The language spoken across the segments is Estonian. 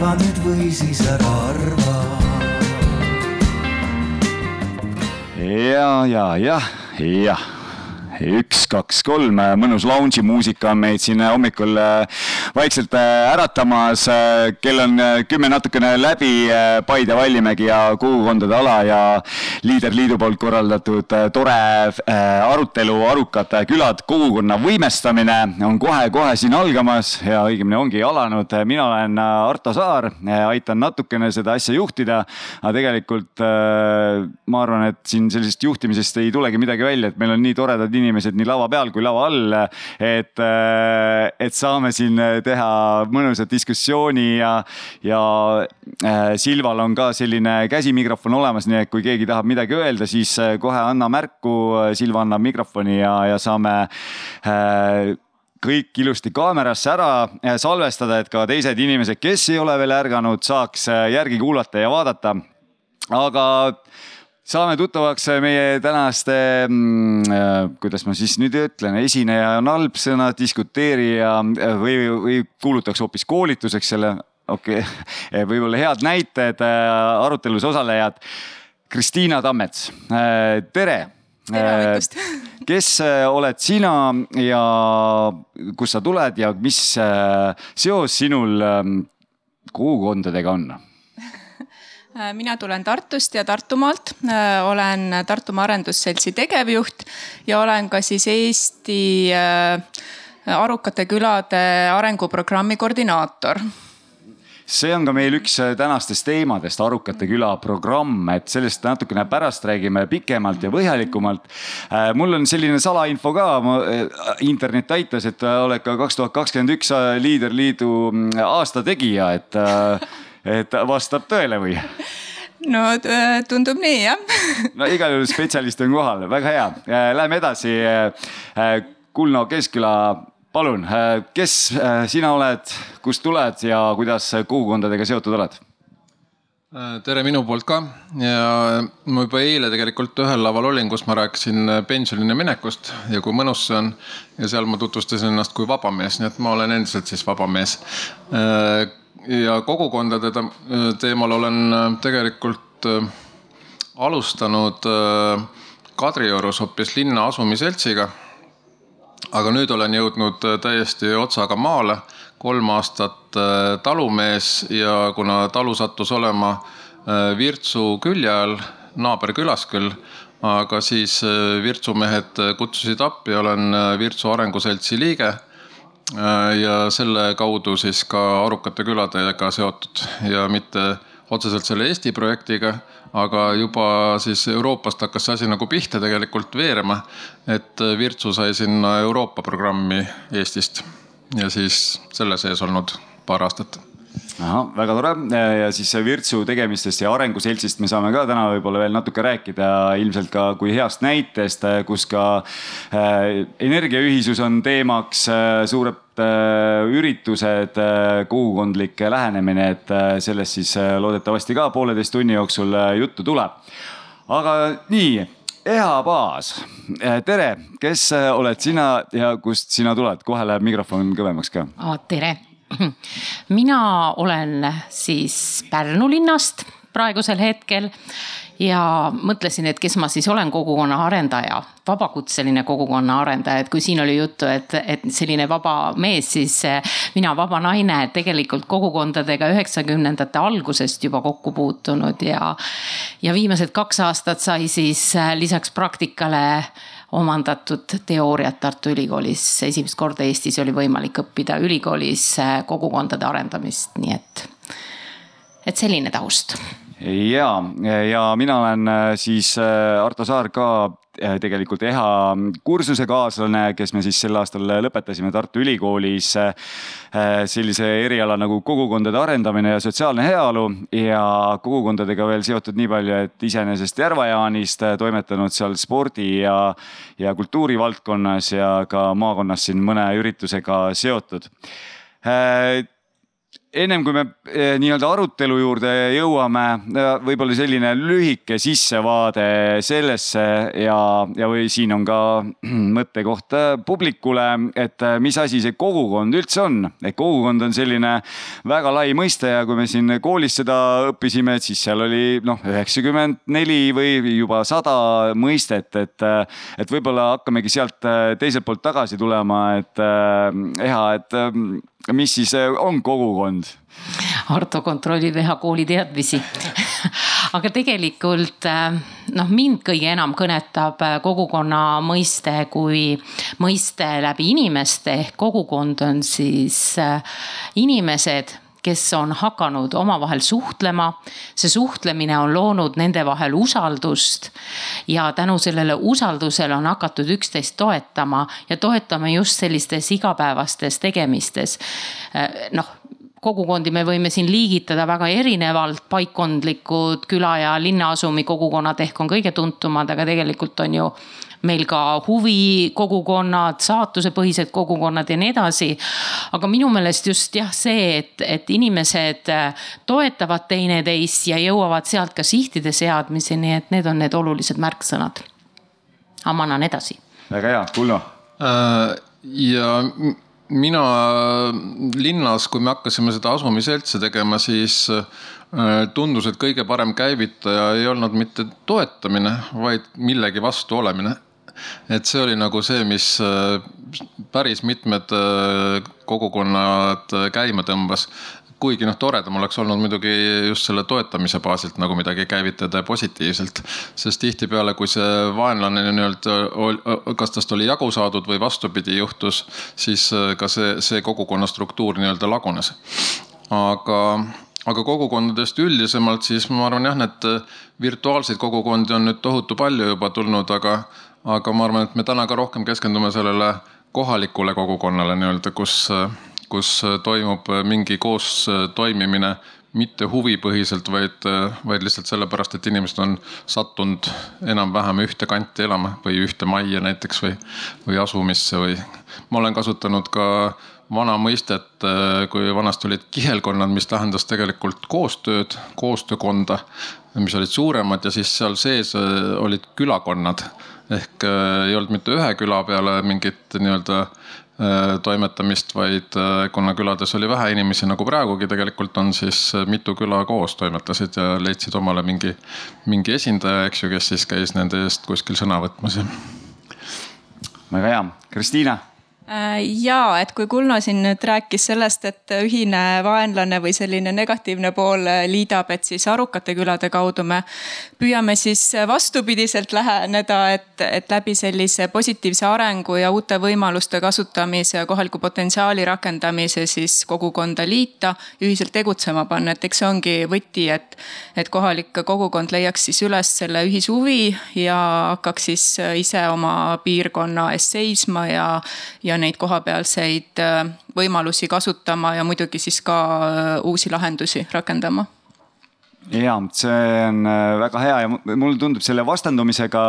arva nüüd või siis ära arva. ja, ja, jah, jah üks, kaks, kolm, mõnus lounge'i muusika on meid siin hommikul äh, vaikselt äh, äratamas. Äh, kell on kümme natukene läbi, Paide, Vallimägi ja kogukondade ala ja Liiderliidu poolt korraldatud tore arutelu Arukad külad, kogukonna võimestamine on kohe-kohe siin algamas ja õigemini ongi alanud. mina olen Arto Saar, aitan natukene seda asja juhtida, aga tegelikult ma arvan, et siin sellisest juhtimisest ei tulegi midagi välja, et meil on nii toredad inimesed inimesed nii lava peal kui lava all. et, äh, et saame siin teha mõnusat diskussiooni ja, ja äh, Silval on ka selline käsimikrofon olemas, nii et kui keegi tahab midagi öelda, siis äh, kohe anna märku, Silva annab mikrofoni ja, ja saame kõik ilusti kaamerasse ära salvestada, et ka teised inimesed, kes ei ole veel ärganud, saaks järgi kuulata ja vaadata. aga saame tuttavaks meie tänaste mm,, äh, kuidas ma siis nüüd ütlen, esineja on halb sõna, diskuteerija äh, või, või kuulutaks hoopis koolituseks selle, okei okay. võib-olla head näited, äh, arutelus osalejad. Kristiina Tammets, tere. tere hommikust. kes oled sina ja kust sa tuled ja mis seos sinul kogukondadega on? Äh, mina tulen Tartust ja Tartumaalt, äh, olen Tartumaa Arendusseltsi tegevjuht ja olen ka siis Eesti äh, Arukate külade arenguprogrammi koordinaator. See on ka meil üks tänastest teemadest, Arukate küla programm, et sellest natukene pärast räägime pikemalt ja põhjalikumalt. mul on selline salainfo ka, internet aitas, et oled ka kaks tuhat kakskümmend üks Liiderliidu mm, aasta tegija, et et vastab tõele või? no tundub nii jah no igal juhul spetsialist on kohal, väga hea. Äh, läheme edasi. Äh, Kulno Keskküla, palun, äh, kes sina oled, kust tuled ja kuidas kogukondadega seotud oled? tere minu poolt ka ja ma juba eile tegelikult ühel laval olin, kus ma rääkisin pensionile minekust ja kui mõnus see on. ja seal ma tutvustasin ennast kui vaba mees, nii et ma olen endiselt siis vaba mees ja kogukondade teemal olen äh, tegelikult äh, alustanud äh, Kadriorus hoopis linna asumiseltsiga. aga nüüd olen jõudnud täiesti otsaga maale, kolm aastat talumees ja kuna talu sattus olema Virtsu külje all, naaberkülas küll, aga siis Virtsu mehed kutsusid appi, olen Virtsu Arenguseltsi liige ja selle kaudu siis ka Arukate küladega seotud ja mitte otseselt selle Eesti projektiga, aga juba siis Euroopast hakkas see asi nagu pihta tegelikult veerema. et Virtsu sai sinna Euroopa programmi Eestist ja siis selle sees olnud paar aastat ahah, väga tore ja siis Virtsu tegemistest ja arenguseltsist me saame ka täna võib-olla veel natuke rääkida, ilmselt ka kui heast näitest, kus ka äh, energiaühisus on teemaks äh,, suured äh, üritused äh,, kogukondlik lähenemine, et äh, sellest siis äh, loodetavasti ka pooleteist tunni jooksul juttu tuleb. aga nii Eha Paas, tere, kes oled sina ja kust sina tuled, kohe läheb mikrofon kõvemaks ka. tere mina olen siis Pärnu linnast praegusel hetkel ja mõtlesin, et kes ma siis olen, kogukonna arendaja, vabakutseline kogukonna arendaja, et kui siin oli juttu, et, et selline vaba mees, siis eh, mina vaba naine tegelikult kogukondadega üheksakümnendate algusest juba kokku puutunud ja. ja viimased kaks aastat sai siis eh, lisaks praktikale omandatud teooriat Tartu Ülikoolis. esimest korda Eestis oli võimalik õppida ülikoolis äh, kogukondade arendamist, nii et, et selline taust ja, ja mina olen äh, siis äh, Arto Saar ka tegelikult EHA kursusekaaslane, kes me siis sel aastal lõpetasime Tartu Ülikoolis sellise eriala nagu kogukondade arendamine ja sotsiaalne heaolu ja kogukondadega veel seotud nii palju, et iseenesest Järva-Jaanist toimetanud seal spordi ja, ja kultuurivaldkonnas ja ka maakonnas siin mõne üritusega seotud ennem kui me eh, nii-öelda arutelu juurde jõuame, võib-olla selline lühike sissevaade sellesse ja, ja või siin on ka mõttekoht eh, publikule, et eh, mis asi see kogukond üldse on. et kogukond on selline väga lai mõiste ja kui me siin koolis seda õppisime, et siis seal oli noh, üheksakümmend neli või juba sada mõistet, et, et võib-olla hakkamegi sealt teiselt poolt tagasi tulema, et Eha, et mis siis äh, on kogukond? Arto kontrollib Eha kooli teadmisi aga tegelikult äh, noh, mind kõige enam kõnetab äh, kogukonna mõiste kui mõiste läbi inimeste ehk kogukond on siis inimesed kes on hakanud omavahel suhtlema. see suhtlemine on loonud nende vahel usaldust ja tänu sellele usaldusele on hakatud üksteist toetama ja toetama just sellistes igapäevastes tegemistes. noh kogukondi me võime siin liigitada väga erinevalt, paikkondlikud küla ja linnaasumi kogukonnad ehk on kõige tuntumad, aga tegelikult on ju meil ka huvikogukonnad, saatusepõhised kogukonnad ja nii edasi. aga minu meelest just jah, see, et, et inimesed äh, toetavad teineteist ja jõuavad sealt ka sihtide seadmiseni, et need on need olulised märksõnad. aga ma annan edasi. väga hea, Kulla äh,. ja mina linnas, kui me hakkasime seda asumiseltsi tegema, siis äh, tundus, et kõige parem käivitaja ei olnud mitte toetamine, vaid millegi vastu olemine. Et see oli nagu see, mis äh, päris mitmed äh, kogukonnad käima tõmbas kuigi noh, toredam oleks olnud muidugi just selle toetamise baasilt nagu midagi käivitada positiivselt. sest tihtipeale, kui see vaenlane nii-öelda, kas tast oli jagu saadud või vastupidi juhtus, siis ka see, see kogukonna struktuur nii-öelda lagunes. aga, aga kogukondadest üldisemalt, siis ma arvan jah, need virtuaalseid kogukondi on nüüd tohutu palju juba tulnud, aga aga ma arvan, et me täna ka rohkem keskendume sellele kohalikule kogukonnale nii-öelda, kus, kus toimub mingi koos toimimine mitte huvipõhiselt, vaid, vaid lihtsalt sellepärast, et inimesed on sattunud enam-vähem ühte kanti elama või ühte majja näiteks või, või asumisse või. ma olen kasutanud ka vana mõistet, kui vanasti olid kihelkonnad, mis tähendas tegelikult koostööd, koostöökonda, mis olid suuremad ja siis seal sees olid külakonnad ehk äh, ei olnud mitte ühe küla peale mingit nii-öelda äh, toimetamist, vaid äh, kuna külades oli vähe inimesi, nagu praegugi tegelikult on, siis mitu küla koos toimetasid ja leidsid omale mingi, mingi esindaja, eks ju, kes siis käis nende eest kuskil sõna võtmas. väga hea, Kristiina Äh, ja et kui Kulno siin nüüd rääkis sellest, et ühine vaenlane või selline negatiivne pool liidab, et siis arukate külade kaudu me püüame siis vastupidiselt läheneda, et, et läbi sellise positiivse arengu ja uute võimaluste kasutamise ja kohaliku potentsiaali rakendamise siis kogukonda liita, ühiselt tegutsema panna, et eks see ongi võti, et, et kohalik kogukond leiaks siis üles selle ühishuvi ja hakkaks siis ise oma piirkonna eest seisma ja, ja neid kohapealseid äh, võimalusi kasutama ja muidugi siis ka äh, uusi lahendusi rakendama. Ja see on äh, väga hea ja mulle tundub selle vastandumisega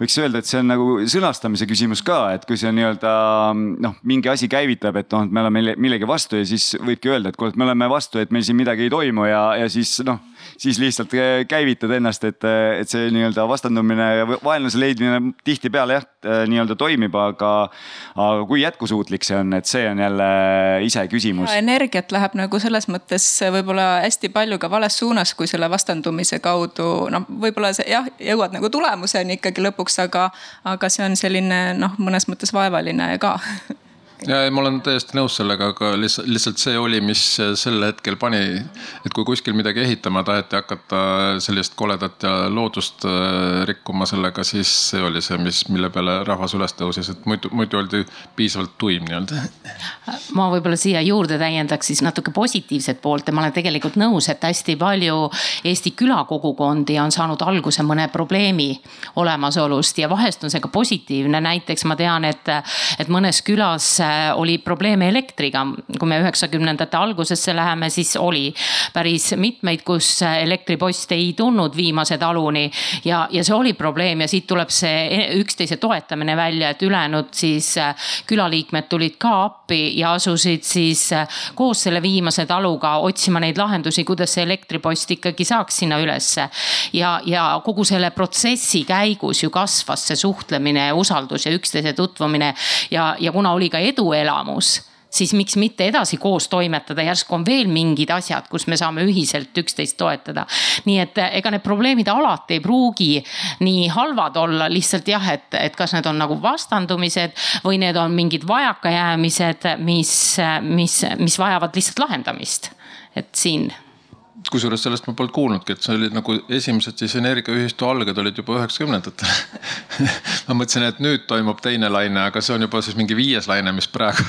võiks öelda, et see on nagu sõnastamise küsimus ka, et kui see nii-öelda noh, mingi asi käivitab, et noh, et me oleme millegi vastu ja siis võibki öelda, et kuule, et me oleme vastu, et meil siin midagi ei toimu ja, ja siis noh siis lihtsalt käivitad ennast, et, et see nii-öelda vastandumine ja vaenlase leidmine tihtipeale jah, nii-öelda toimib, aga, aga kui jätkusuutlik see on, et see on jälle iseküsimus. energiat läheb nagu selles mõttes võib-olla hästi palju ka vales suunas, kui selle vastandumise kaudu noh, võib-olla see jah, jõuad nagu tulemuseni ikkagi lõpuks, aga, aga see on selline noh, mõnes mõttes vaevaline ka ja ma olen täiesti nõus sellega, aga lihtsalt, lihtsalt see oli, mis sel hetkel pani, et kui kuskil midagi ehitama taheti hakata sellist koledat ja loodust äh, rikkuma sellega, siis see oli see, mis, mille peale rahvas üles tõusis, et muidu, muidu oldi piisavalt tuim nii-öelda. ma võib-olla siia juurde täiendaks siis natuke positiivset poolt ja ma olen tegelikult nõus, et hästi palju Eesti külakogukondi on saanud alguse mõne probleemi olemasolust ja vahest on see ka positiivne, näiteks ma tean, et, et mõnes külas oli probleeme elektriga. kui me üheksakümnendate algusesse läheme, siis oli päris mitmeid, kus elektripost ei tulnud viimase taluni ja, ja see oli probleem ja siit tuleb see üksteise toetamine välja, et ülejäänud siis külaliikmed tulid ka appi ja asusid siis koos selle viimase taluga otsima neid lahendusi, kuidas see elektripost ikkagi saaks sinna ülesse. ja, ja kogu selle protsessi käigus ju kasvas see suhtlemine, usaldus ja üksteise tutvumine ja, ja kuna oli ka eduelamus siis miks mitte edasi koos toimetada, järsku on veel mingid asjad, kus me saame ühiselt üksteist toetada. nii et ega need probleemid alati ei pruugi nii halvad olla, lihtsalt jah, et, et kas need on nagu vastandumised või need on mingid vajakajäämised, mis, mis, mis vajavad lihtsalt lahendamist. et siin kusjuures sellest ma polnud kuulnudki, et see oli nagu esimesed siis energiaühistu alged olid juba üheksakümnendatel ma mõtlesin, et nüüd toimub teine laine, aga see on juba siis mingi viies laine, mis praegu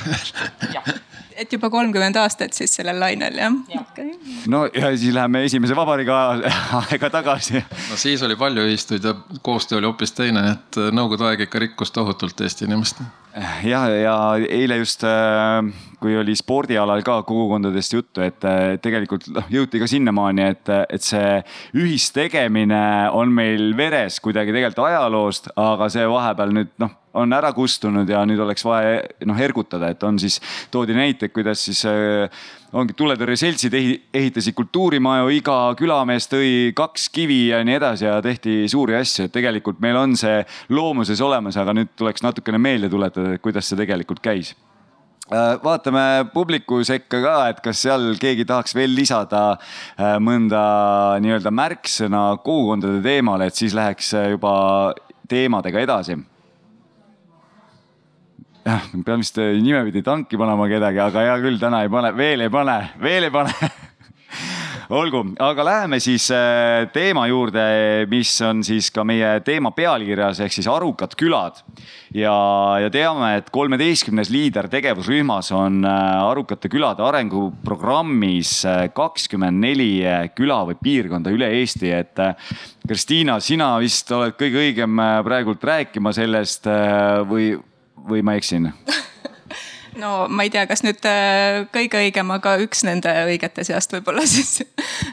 et juba kolmkümmend aastat siis sellel lainel jah ja. Okay.? no ja siis läheme esimese vabariigi aega tagasi. no siis oli palju ühistuid ja koostöö oli hoopis teine, et nõukogude aeg ikka rikkus tohutult Eesti inimest. ja, ja eile just äh, kui oli spordialal ka kogukondadest juttu, et tegelikult noh, jõuti ka sinnamaani, et, et see ühistegemine on meil veres kuidagi tegelikult ajaloost, aga see vahepeal nüüd noh on ära kustunud ja nüüd oleks vaja noh ergutada, et on siis, toodi näiteid, kuidas siis äh, ongi tuletõrjeseltsid ehitasid kultuurimaju, iga külamees tõi kaks kivi ja nii edasi ja tehti suuri asju, et tegelikult meil on see loomuses olemas, aga nüüd tuleks natukene meelde tuletada, et kuidas see tegelikult käis. Äh, vaatame publiku sekka ka, et kas seal keegi tahaks veel lisada äh, mõnda nii-öelda märksõna kogukondade teemale, et siis läheks äh, juba teemadega edasi. jah, pean vist nimepidi tanki panema kedagi, aga hea küll, täna ei pane, veel ei pane, veel ei pane olgu, aga läheme siis äh, teema juurde, mis on siis ka meie teema pealkirjas ehk siis arukad külad. ja, ja teame, et kolmeteistkümnes liider tegevusrühmas on äh, arukate külade arenguprogrammis äh, kakskümmend neli küla või piirkonda üle Eesti, et Kristiina, sina vist oled kõige õigem praegult rääkima sellest või, või ma eksin no ma ei tea, kas nüüd äh, kõige õigem, aga üks nende õigete seast võib-olla siis.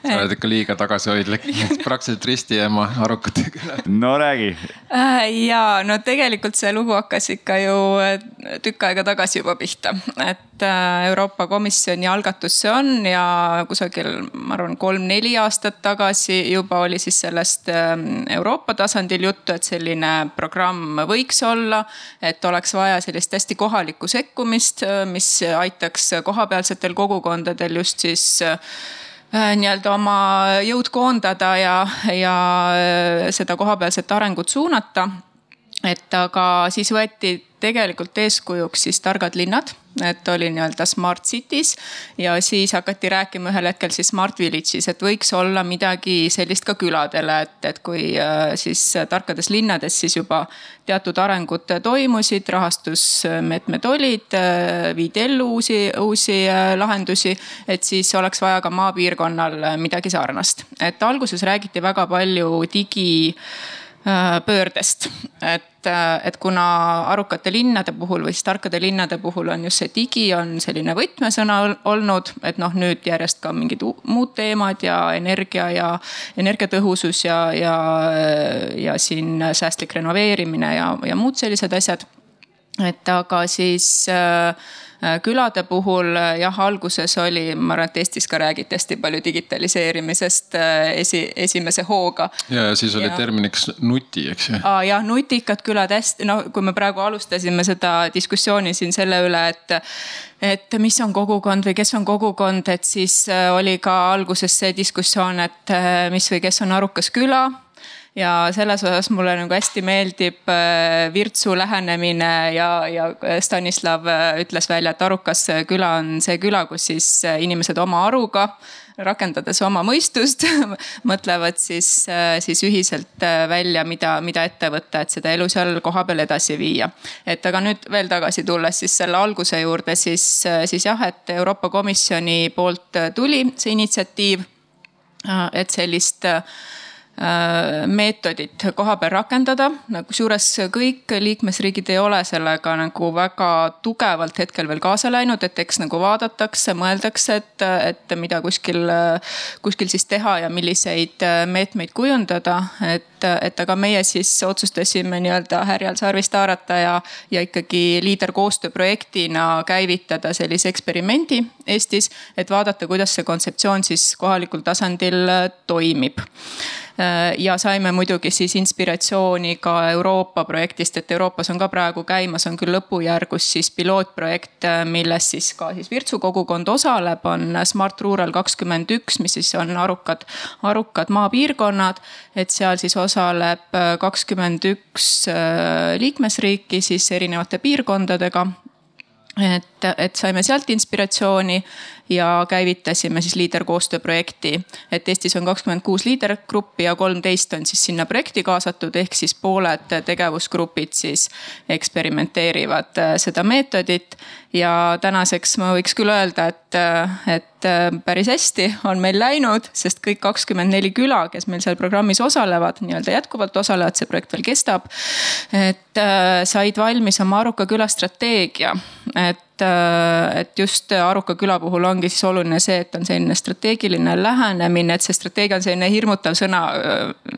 sa oled ikka liiga tagasihoidlik, praktiliselt ristiema arukate küla. no räägi. Äh, ja no tegelikult see lugu hakkas ikka ju äh, tükk aega tagasi juba pihta, et Euroopa Komisjoni algatus see on ja kusagil, ma arvan, kolm-neli aastat tagasi juba oli siis sellest ähm, Euroopa tasandil juttu, et selline programm võiks olla. et oleks vaja sellist hästi kohalikku sekkumist tegevust, äh, mis aitaks kohapealsetel kogukondadel just siis äh, nii-öelda oma jõud koondada ja, ja äh, seda kohapealset arengut suunata. Et aga siis võeti tegelikult eeskujuks siis targad linnad et oli nii-öelda smart cities ja siis hakati rääkima ühel hetkel siis smart village'is, et võiks olla midagi sellist ka küladele, et, et kui äh, siis tarkades linnades siis juba teatud arengud toimusid, rahastusmeetmed olid, äh, viidi ellu uusi, uusi äh, lahendusi, et siis oleks vaja ka maapiirkonnal midagi sarnast. et alguses räägiti väga palju digi pöördest, et et, et kuna arukate linnade puhul või siis tarkade linnade puhul on just see digi on selline võtmesõna olnud, et noh, nüüd järjest ka mingid muud teemad ja energia ja energiatõhusus ja, ja, ja siin säästlik renoveerimine ja, ja muud sellised asjad. et aga siis äh, Äh, külade puhul äh, jah, alguses oli, ma arvan, et Eestis ka räägiti hästi palju digitaliseerimisest äh, esi, esimese hooga. ja, ja siis oli ja. terminiks nuti, eks ju. jah, nutikad külad hästi, no kui me praegu alustasime seda diskussiooni siin selle üle, et et mis on kogukond või kes on kogukond, et siis oli ka alguses see diskussioon, et mis või kes on arukas küla ja selles osas mulle nagu hästi meeldib äh, Virtsu lähenemine ja, ja Stanislav äh, ütles välja, et arukas küla on see küla, kus siis äh, inimesed oma aruga rakendades oma mõistust mõtlevad siis, siis ühiselt välja, mida, mida ette võtta, et seda elu seal kohapeal edasi viia. et aga nüüd veel tagasi tulles siis selle alguse juurde, siis, siis jah, et Euroopa Komisjoni poolt tuli see initsiatiiv. et sellist meetodit koha peal rakendada. kusjuures kõik liikmesriigid ei ole sellega nagu väga tugevalt hetkel veel kaasa läinud, et eks nagu vaadatakse, mõeldakse, et, et mida kuskil, kuskil siis teha ja milliseid meetmeid kujundada. et, et aga meie siis otsustasime nii-öelda härjal sarvist haarata ja, ja ikkagi liiderkoostööprojektina käivitada sellise eksperimendi Eestis, et vaadata, kuidas see kontseptsioon siis kohalikul tasandil toimib Äh, ja saime muidugi siis inspiratsiooni ka Euroopa projektist, et Euroopas on ka praegu käimas, on küll lõpujärgus siis pilootprojekt, äh, milles siis ka siis Virtsu kogukond osaleb, on Smart Rural kakskümmend üks, mis siis on arukad, arukad maapiirkonnad. et seal siis osaleb äh, kakskümmend üks liikmesriiki siis erinevate piirkondadega et, et saime sealt inspiratsiooni ja käivitasime siis liiderkoostöö projekti. et Eestis on kakskümmend kuus liidergruppi ja kolmteist on siis sinna projekti kaasatud, ehk siis pooled tegevusgrupid siis eksperimenteerivad äh, seda meetodit. ja tänaseks ma võiks küll öelda, et, äh, et äh, päris hästi on meil läinud, sest kõik kakskümmend neli küla, kes meil seal programmis osalevad, nii-öelda jätkuvalt osalevad, see projekt veel kestab. et said valmis oma Aruka küla strateegia, et et, et just Aruka küla puhul ongi siis oluline see, et on selline strateegiline lähenemine, et see strateegia on selline hirmutav sõna.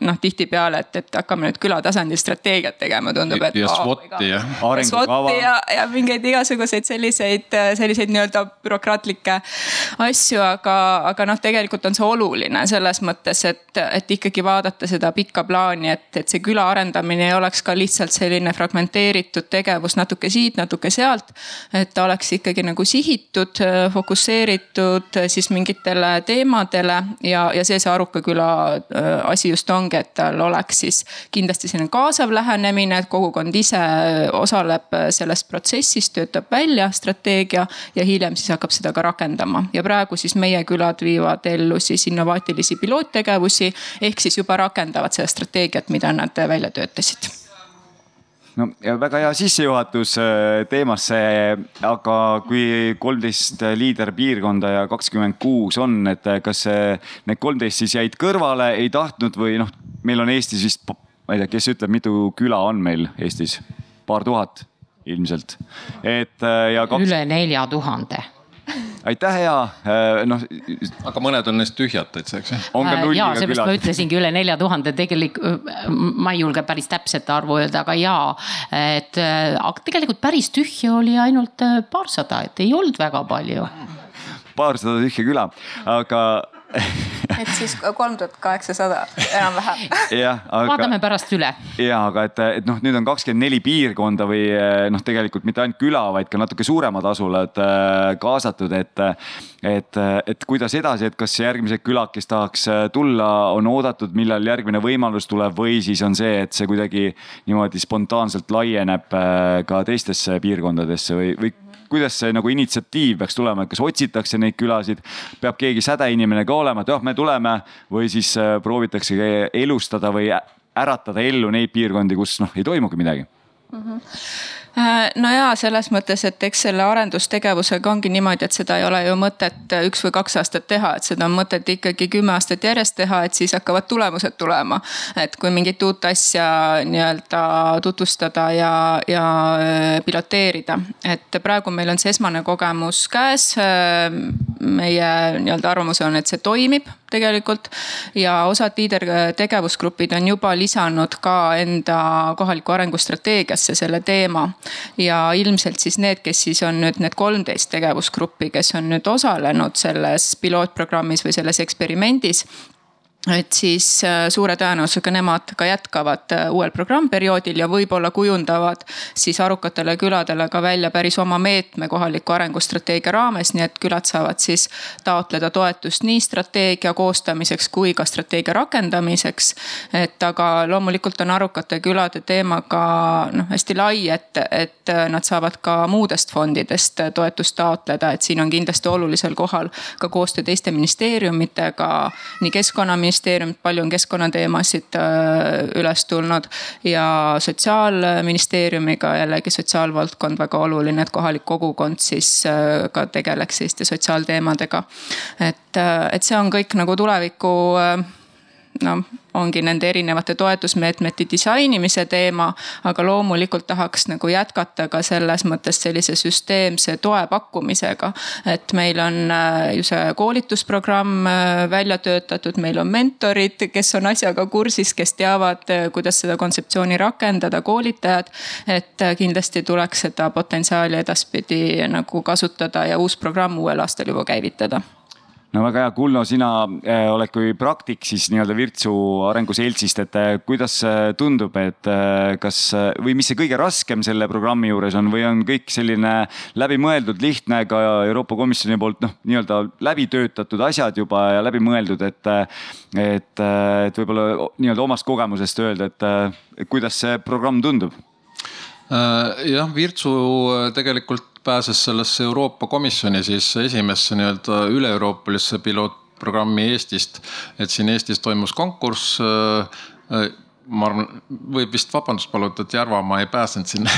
noh, tihtipeale, et, et hakkame nüüd küla tasandil strateegiat tegema, tundub, et. ja SWOT-i jah. SWOT-i ja, ja mingeid igasuguseid selliseid, selliseid nii-öelda bürokraatlikke asju, aga, aga noh, tegelikult on see oluline selles mõttes, et, et ikkagi vaadata seda pikka plaani, et, et see küla arendamine ei oleks ka lihtsalt selline fragmenteeritud tegevus natuke siit, natuke sealt. et ta oleks ikkagi nagu sihitud, fokusseeritud siis mingitele teemadele ja, ja see see Aruka küla äh, asi just ongi, et tal oleks siis kindlasti selline kaasav lähenemine, et kogukond ise osaleb selles protsessis, töötab välja strateegia ja hiljem siis hakkab seda ka rakendama. ja praegu siis meie külad viivad ellu siis innovaatilisi piloottegevusi ehk siis juba rakendavad seda strateegiat, mida nad välja töötasid no väga hea sissejuhatus äh, teemasse, aga kui kolmteist liiderpiirkonda ja kakskümmend kuus on, et äh, kas need kolmteist siis jäid kõrvale, ei tahtnud või noh, meil on Eestis vist, ma ei tea, kes ütleb, mitu küla on meil Eestis? paar tuhat ilmselt, et äh, ja kaks.... üle nelja tuhande aitäh, hea, äh, noh. aga mõned on neist tühjad täitsa, eks ju? Äh, ja seepärast ma ütlesingi üle nelja tuhande, tegelik, ma ei julge päris täpset arvu öelda, aga jaa. et aga tegelikult päris tühja oli ainult paarsada, et ei olnud väga palju. paarsada tühja küla, aga et siis kolm tuhat kaheksasada enam-vähem. aga. vaatame pärast üle. ja, aga et, et noh, nüüd on kakskümmend neli piirkonda või noh, tegelikult mitte ainult küla, vaid ka natuke suuremad asulad äh, kaasatud, et. et, et kuidas edasi, et kas järgmised külad, kes tahaks äh, tulla, on oodatud, millal järgmine võimalus tuleb või siis on see, et see kuidagi niimoodi spontaanselt laieneb ka teistesse piirkondadesse või, või kuidas see nagu initsiatiiv peaks tulema, et kas otsitakse neid külasid, peab keegi sädeinimene ka olema, et jah, me tuleme või siis äh, proovitaksegi elustada või äratada ellu neid piirkondi, kus noh, ei toimugi midagi mm. -hmm no jaa, selles mõttes, et eks selle arendustegevusega ongi niimoodi, et seda ei ole ju mõtet üks või kaks aastat teha, et seda on mõtet ikkagi kümme aastat järjest teha, et siis hakkavad tulemused tulema. et kui mingit uut asja nii-öelda tutvustada ja, ja äh, piloteerida, et praegu meil on see esmane kogemus käes. Äh, meie nii-öelda arvamus on, et see toimib tegelikult. Ja osad liidertegevusgrupid on juba lisanud ka enda kohaliku arengu strateegiasse selle teema. Ja ilmselt siis need, kes siis on nüüd need kolmteist tegevusgruppi, kes on nüüd osalenud selles pilootprogrammis või selles eksperimendis et siis äh, suure tõenäosusega nemad ka jätkavad äh, uuel programmperioodil ja võib-olla kujundavad siis arukatele küladele ka välja päris oma meetme kohaliku arengustrateegia raames, nii et külad saavad siis taotleda toetust nii strateegia koostamiseks kui ka strateegia rakendamiseks. et aga loomulikult on arukate külade teema ka noh, hästi lai, et, et äh, nad saavad ka muudest fondidest toetust taotleda, et siin on kindlasti olulisel kohal ka koostöö teiste ministeeriumitega, nii keskkonnaministeeriumi ministeeriumit, palju on keskkonnateemasid äh, üles tulnud. ja sotsiaalministeeriumiga jällegi sotsiaalvaldkond väga oluline, et kohalik kogukond siis äh, ka tegeleks selliste sotsiaalteemadega. et, äh, et see on kõik nagu tuleviku noh, ongi nende erinevate toetusmeetmete disainimise teema. aga loomulikult tahaks nagu jätkata ka selles mõttes sellise süsteemse toe pakkumisega. et meil on äh, ju see koolitusprogramm äh, välja töötatud, meil on mentorid, kes on asjaga kursis, kes teavad, äh, kuidas seda kontseptsiooni rakendada, koolitajad. et kindlasti tuleks seda potentsiaali edaspidi nagu kasutada ja uus programm uuel aastal juba käivitada no väga hea, Kulno, sina äh, oled kui praktik siis nii-öelda Virtsu Arengu Seltsist, et äh, kuidas tundub, et kas või mis see kõige raskem selle programmi juures on või on kõik selline läbimõeldud, lihtne ka Euroopa Komisjoni poolt noh, nii-öelda läbi töötatud asjad juba ja läbimõeldud, et, et, et võib-olla nii-öelda omast kogemusest öelda, et kuidas see programm tundub? Jah, Virtsu tegelikult pääses sellesse Euroopa Komisjoni siis esimesse nii-öelda üle-euroopalisse pilootprogrammi Eestist. et siin Eestis toimus konkurss äh, äh, ma arvan, võib vist vabandust paluda, et Järvamaa ei pääsenud sinna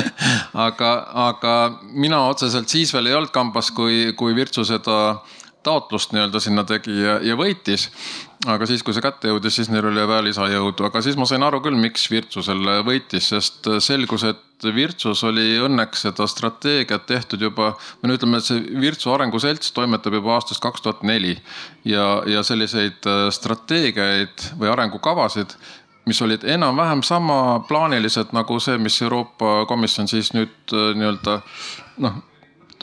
aga, aga mina otseselt siis veel ei olnud kambas, kui, kui Virtsu seda taotlust nii-öelda sinna tegi ja, ja võitis. Aga siis, kui see kätte jõudis, siis neil oli vaja lisajõudu, aga siis ma sain aru küll, miks Virtsu selle võitis, sest selgus, et Virtsus oli õnneks seda strateegiat tehtud juba, või no ütleme, et see Virtsu Arengu Selts toimetab juba aastast kaks tuhat neli. ja, ja selliseid äh, strateegiaid või arengukavasid mis olid enam-vähem sama plaanilised nagu see, mis Euroopa Komisjon siis nüüd äh, nii-öelda noh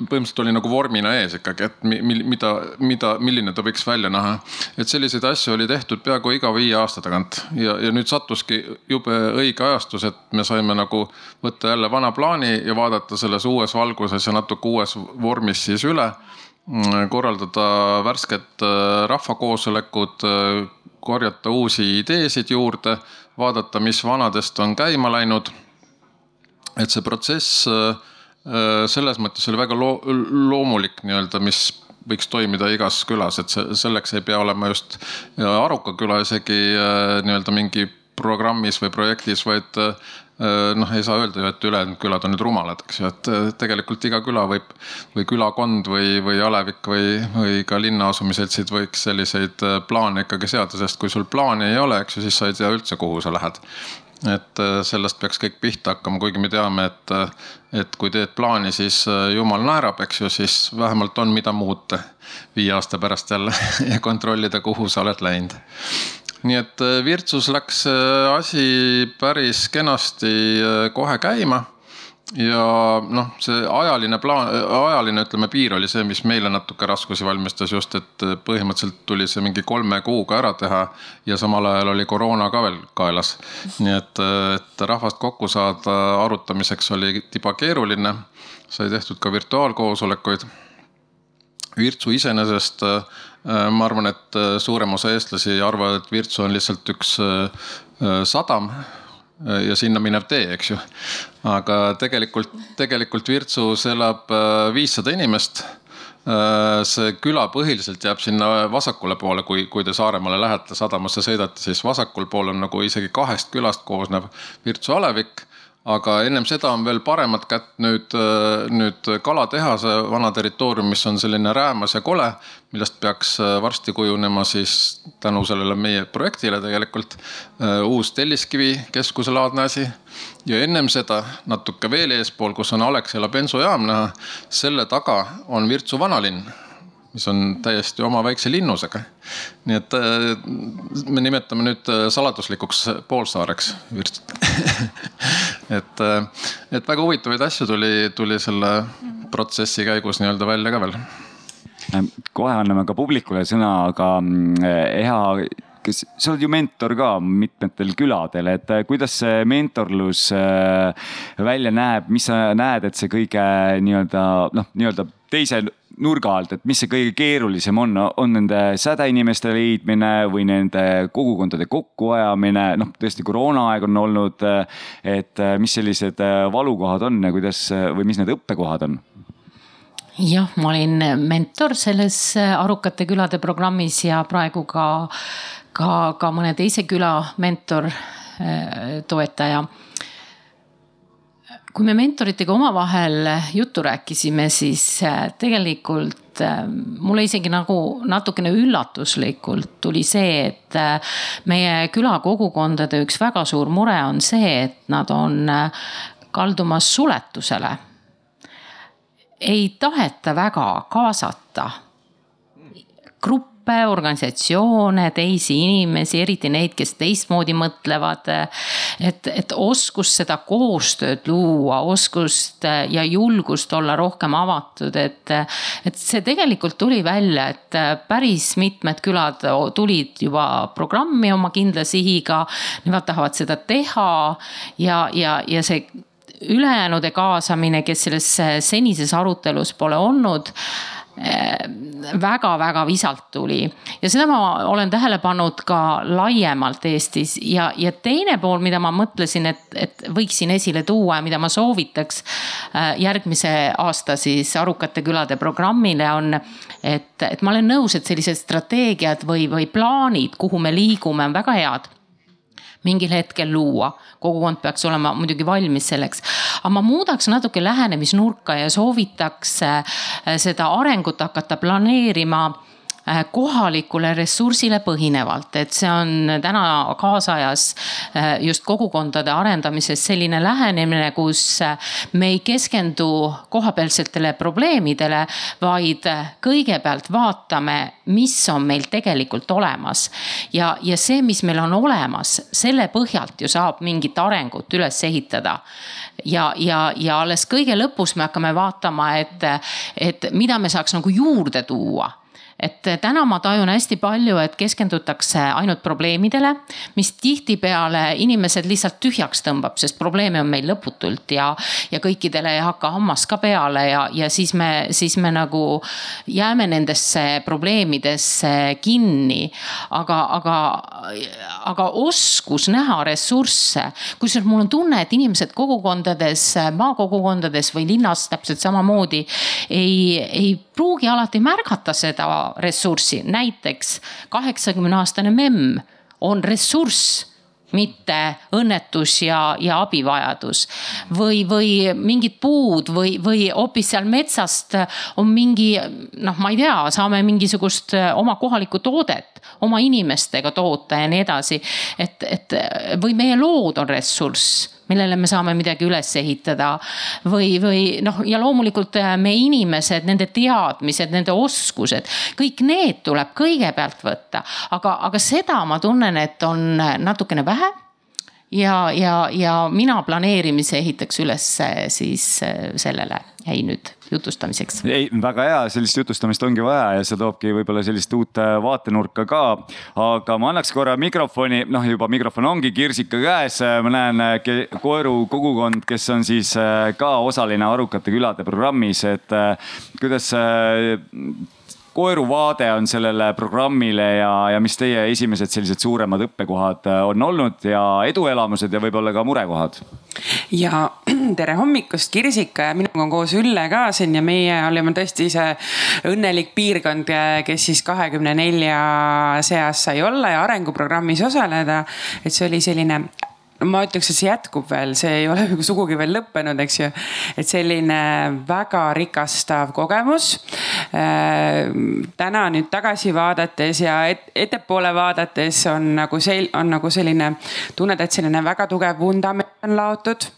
põhimõtteliselt oli nagu vormina ees ikkagi, et mi, mida, mida, milline ta võiks välja näha. et selliseid asju oli tehtud peaaegu iga viie aasta tagant ja, ja nüüd sattuski jube õige ajastus, et me saime nagu võtta jälle vana plaani ja vaadata selles uues valguses ja natuke uues vormis siis üle. korraldada värsket äh, rahvakoosolekut, äh, korjata uusi ideesid juurde, vaadata, mis vanadest on käima läinud. et see protsess Äh, selles mõttes oli väga loo, loomulik nii-öelda, mis võiks toimida igas külas, et see, selleks ei pea olema just Aruka küla isegi äh, nii-öelda mingi programmis või projektis, vaid äh, noh, ei saa öelda ju, et ülejäänud külad on nüüd rumalad, eks ju, et tegelikult iga küla võib või külakond või, või alevik või, või ka linna asumiseltsid võiks selliseid plaane ikkagi seada, sest kui sul plaani ei ole, eks ju, siis sa ei tea üldse, kuhu sa lähed et äh, sellest peaks kõik pihta hakkama, kuigi me teame, et, äh, et kui teed plaani, siis äh, jumal naerab, eks ju, siis vähemalt on, mida muuta viie aasta pärast jälle ja kontrollida, kuhu sa oled läinud. nii et Virtsus läks asi päris kenasti kohe käima ja noh, see ajaline plaan, ajaline ütleme piir oli see, mis meile natuke raskusi valmistas just, et põhimõtteliselt tuli see mingi kolme kuuga ära teha. ja samal ajal oli koroona ka veel kaelas. nii et, et rahvast kokku saada arutamiseks oli tiba keeruline. sai tehtud ka virtuaalkoosolekuid. Virtsu iseenesest ma arvan, et suurem osa eestlasi arvavad, et Virtsu on lihtsalt üks sadam ja sinna minev tee, eks ju. Aga tegelikult, tegelikult Virtsus elab äh, viissada inimest. Äh, see küla põhiliselt jääb sinna vasakule poole, kui, kui te Saaremaale lähete, sadamasse sõidate, siis vasakul pool on nagu isegi kahest külast koosnev Virtsu alevik aga ennem seda on veel paremat kätt nüüd, nüüd kalatehase vana territoorium, mis on selline räämas ja kole, millest peaks varsti kujunema siis tänu sellele meie projektile tegelikult uus Telliskivi keskuselaadne asi. ja ennem seda natuke veel eespool, kus on Alexela bensujaam näha, selle taga on Virtsu vanalinn mis on täiesti oma väikse linnusega. nii et äh, me nimetame nüüd äh, saladuslikuks poolsaareks Virtsut et, äh, et väga huvitavaid asju tuli, tuli selle protsessi käigus nii-öelda välja ka veel. kohe anname ka publikule sõna, aga Eha kes, sa oled ju mentor ka mitmetel küladel, et kuidas see mentorlus välja näeb, mis sa näed, et see kõige nii-öelda noh, nii-öelda teise nurga alt, et mis see kõige keerulisem on, on nende sädeinimeste leidmine või nende kogukondade kokkuajamine, noh tõesti koroonaaeg on olnud. et mis sellised valukohad on ja kuidas või mis need õppekohad on? jah, ma olin mentor selles Arukate külade programmis ja praegu ka, ka, ka mõne teise küla mentor, toetaja kui me mentoritega omavahel juttu rääkisime, siis äh, tegelikult äh, mulle isegi nagu natukene üllatuslikult tuli see, et äh, meie külakogukondade üks väga suur mure on see, et nad on kaldumas suletusele. ei taheta väga kaasata gruppe gruppe, organisatsioone, teisi inimesi, eriti neid, kes teistmoodi mõtlevad. et, et oskust seda koostööd luua, oskust ja julgust olla rohkem avatud, et, et see tegelikult tuli välja, et päris mitmed külad tulid juba programmi oma kindla sihiga. Nemad tahavad seda teha ja, ja, ja see ülejäänude kaasamine, kes selles senises arutelus pole olnud väga-väga visalt tuli. Ja seda ma olen tähele pannud ka laiemalt Eestis. Ja, ja teine pool, mida ma mõtlesin, et, et võiksin esile tuua ja mida ma soovitaks äh, järgmise aasta siis Arukate külade programmile on, et, et ma olen nõus, et sellised strateegiad või, või plaanid, kuhu me liigume, on väga head mingil hetkel luua. kogukond peaks olema muidugi valmis selleks. aga ma muudaks natuke lähenemisnurka ja soovitaks äh, seda arengut hakata planeerima kohalikule ressursile põhinevalt, et see on täna kaasajas äh, just kogukondade arendamises selline lähenemine, kus äh, me ei keskendu kohapealsetele probleemidele, vaid kõigepealt vaatame, mis on meil tegelikult olemas. ja, ja see, mis meil on olemas, selle põhjalt ju saab mingit arengut üles ehitada. Ja, ja, ja alles kõige lõpus me hakkame vaatama, et, et mida me saaks nagu juurde tuua et täna ma tajun hästi palju, et keskendutakse ainult probleemidele, mis tihtipeale inimesed lihtsalt tühjaks tõmbab, sest probleeme on meil lõputult ja, ja kõikidele ei hakka hammas ka peale ja, ja siis me, siis me nagu jääme nendesse probleemidesse kinni. aga, aga, aga oskus näha ressursse, kusjuures mul on tunne, et inimesed kogukondades, maakogukondades või linnas täpselt samamoodi ei, ei pruugi alati märgata seda ressurssi, näiteks kaheksakümne aastane memm on ressurss mitte õnnetus ja, ja abivajadus. või, või mingid puud või, või hoopis seal metsast on mingi noh, ma ei tea, saame mingisugust oma kohalikku toodet oma inimestega toota ja nii edasi. et, et või meie lood on ressurss millele me saame midagi üles ehitada. või, või noh, ja loomulikult äh, me inimesed, nende teadmised, nende oskused, kõik need tuleb kõigepealt võtta. aga, aga seda ma tunnen, et on natukene vähe ja, ja, ja mina planeerimise ehitaks üles siis äh, sellele, jäi nüüd jutustamiseks. ei, väga hea, sellist jutustamist ongi vaja ja see toobki võib-olla sellist uut äh, vaatenurka ka. aga ma annaks korra mikrofoni, noh juba mikrofon ongi Kirsika käes, ma näen Koeru kogukond, kes on siis ka osaline Arukate külade programmis, et kuidas koeru vaade on sellele programmile ja, ja mis teie esimesed sellised suuremad õppekohad äh, on olnud ja eduelamused ja võib-olla ka murekohad? ja tere hommikust, Kirsika ja minuga on koos Ülle ka siin ja meie olime tõesti see õnnelik piirkond, kes siis kahekümne nelja seas sai olla ja arenguprogrammis osaleda. et see oli selline ma ütleks, et see jätkub veel, see ei ole sugugi veel lõppenud, eks ju. et selline väga rikastav kogemus. Äh, täna nüüd tagasi vaadates ja et, ettepoole vaadates on nagu sel-, on nagu selline, tunned, et selline väga tugev vundament on laotud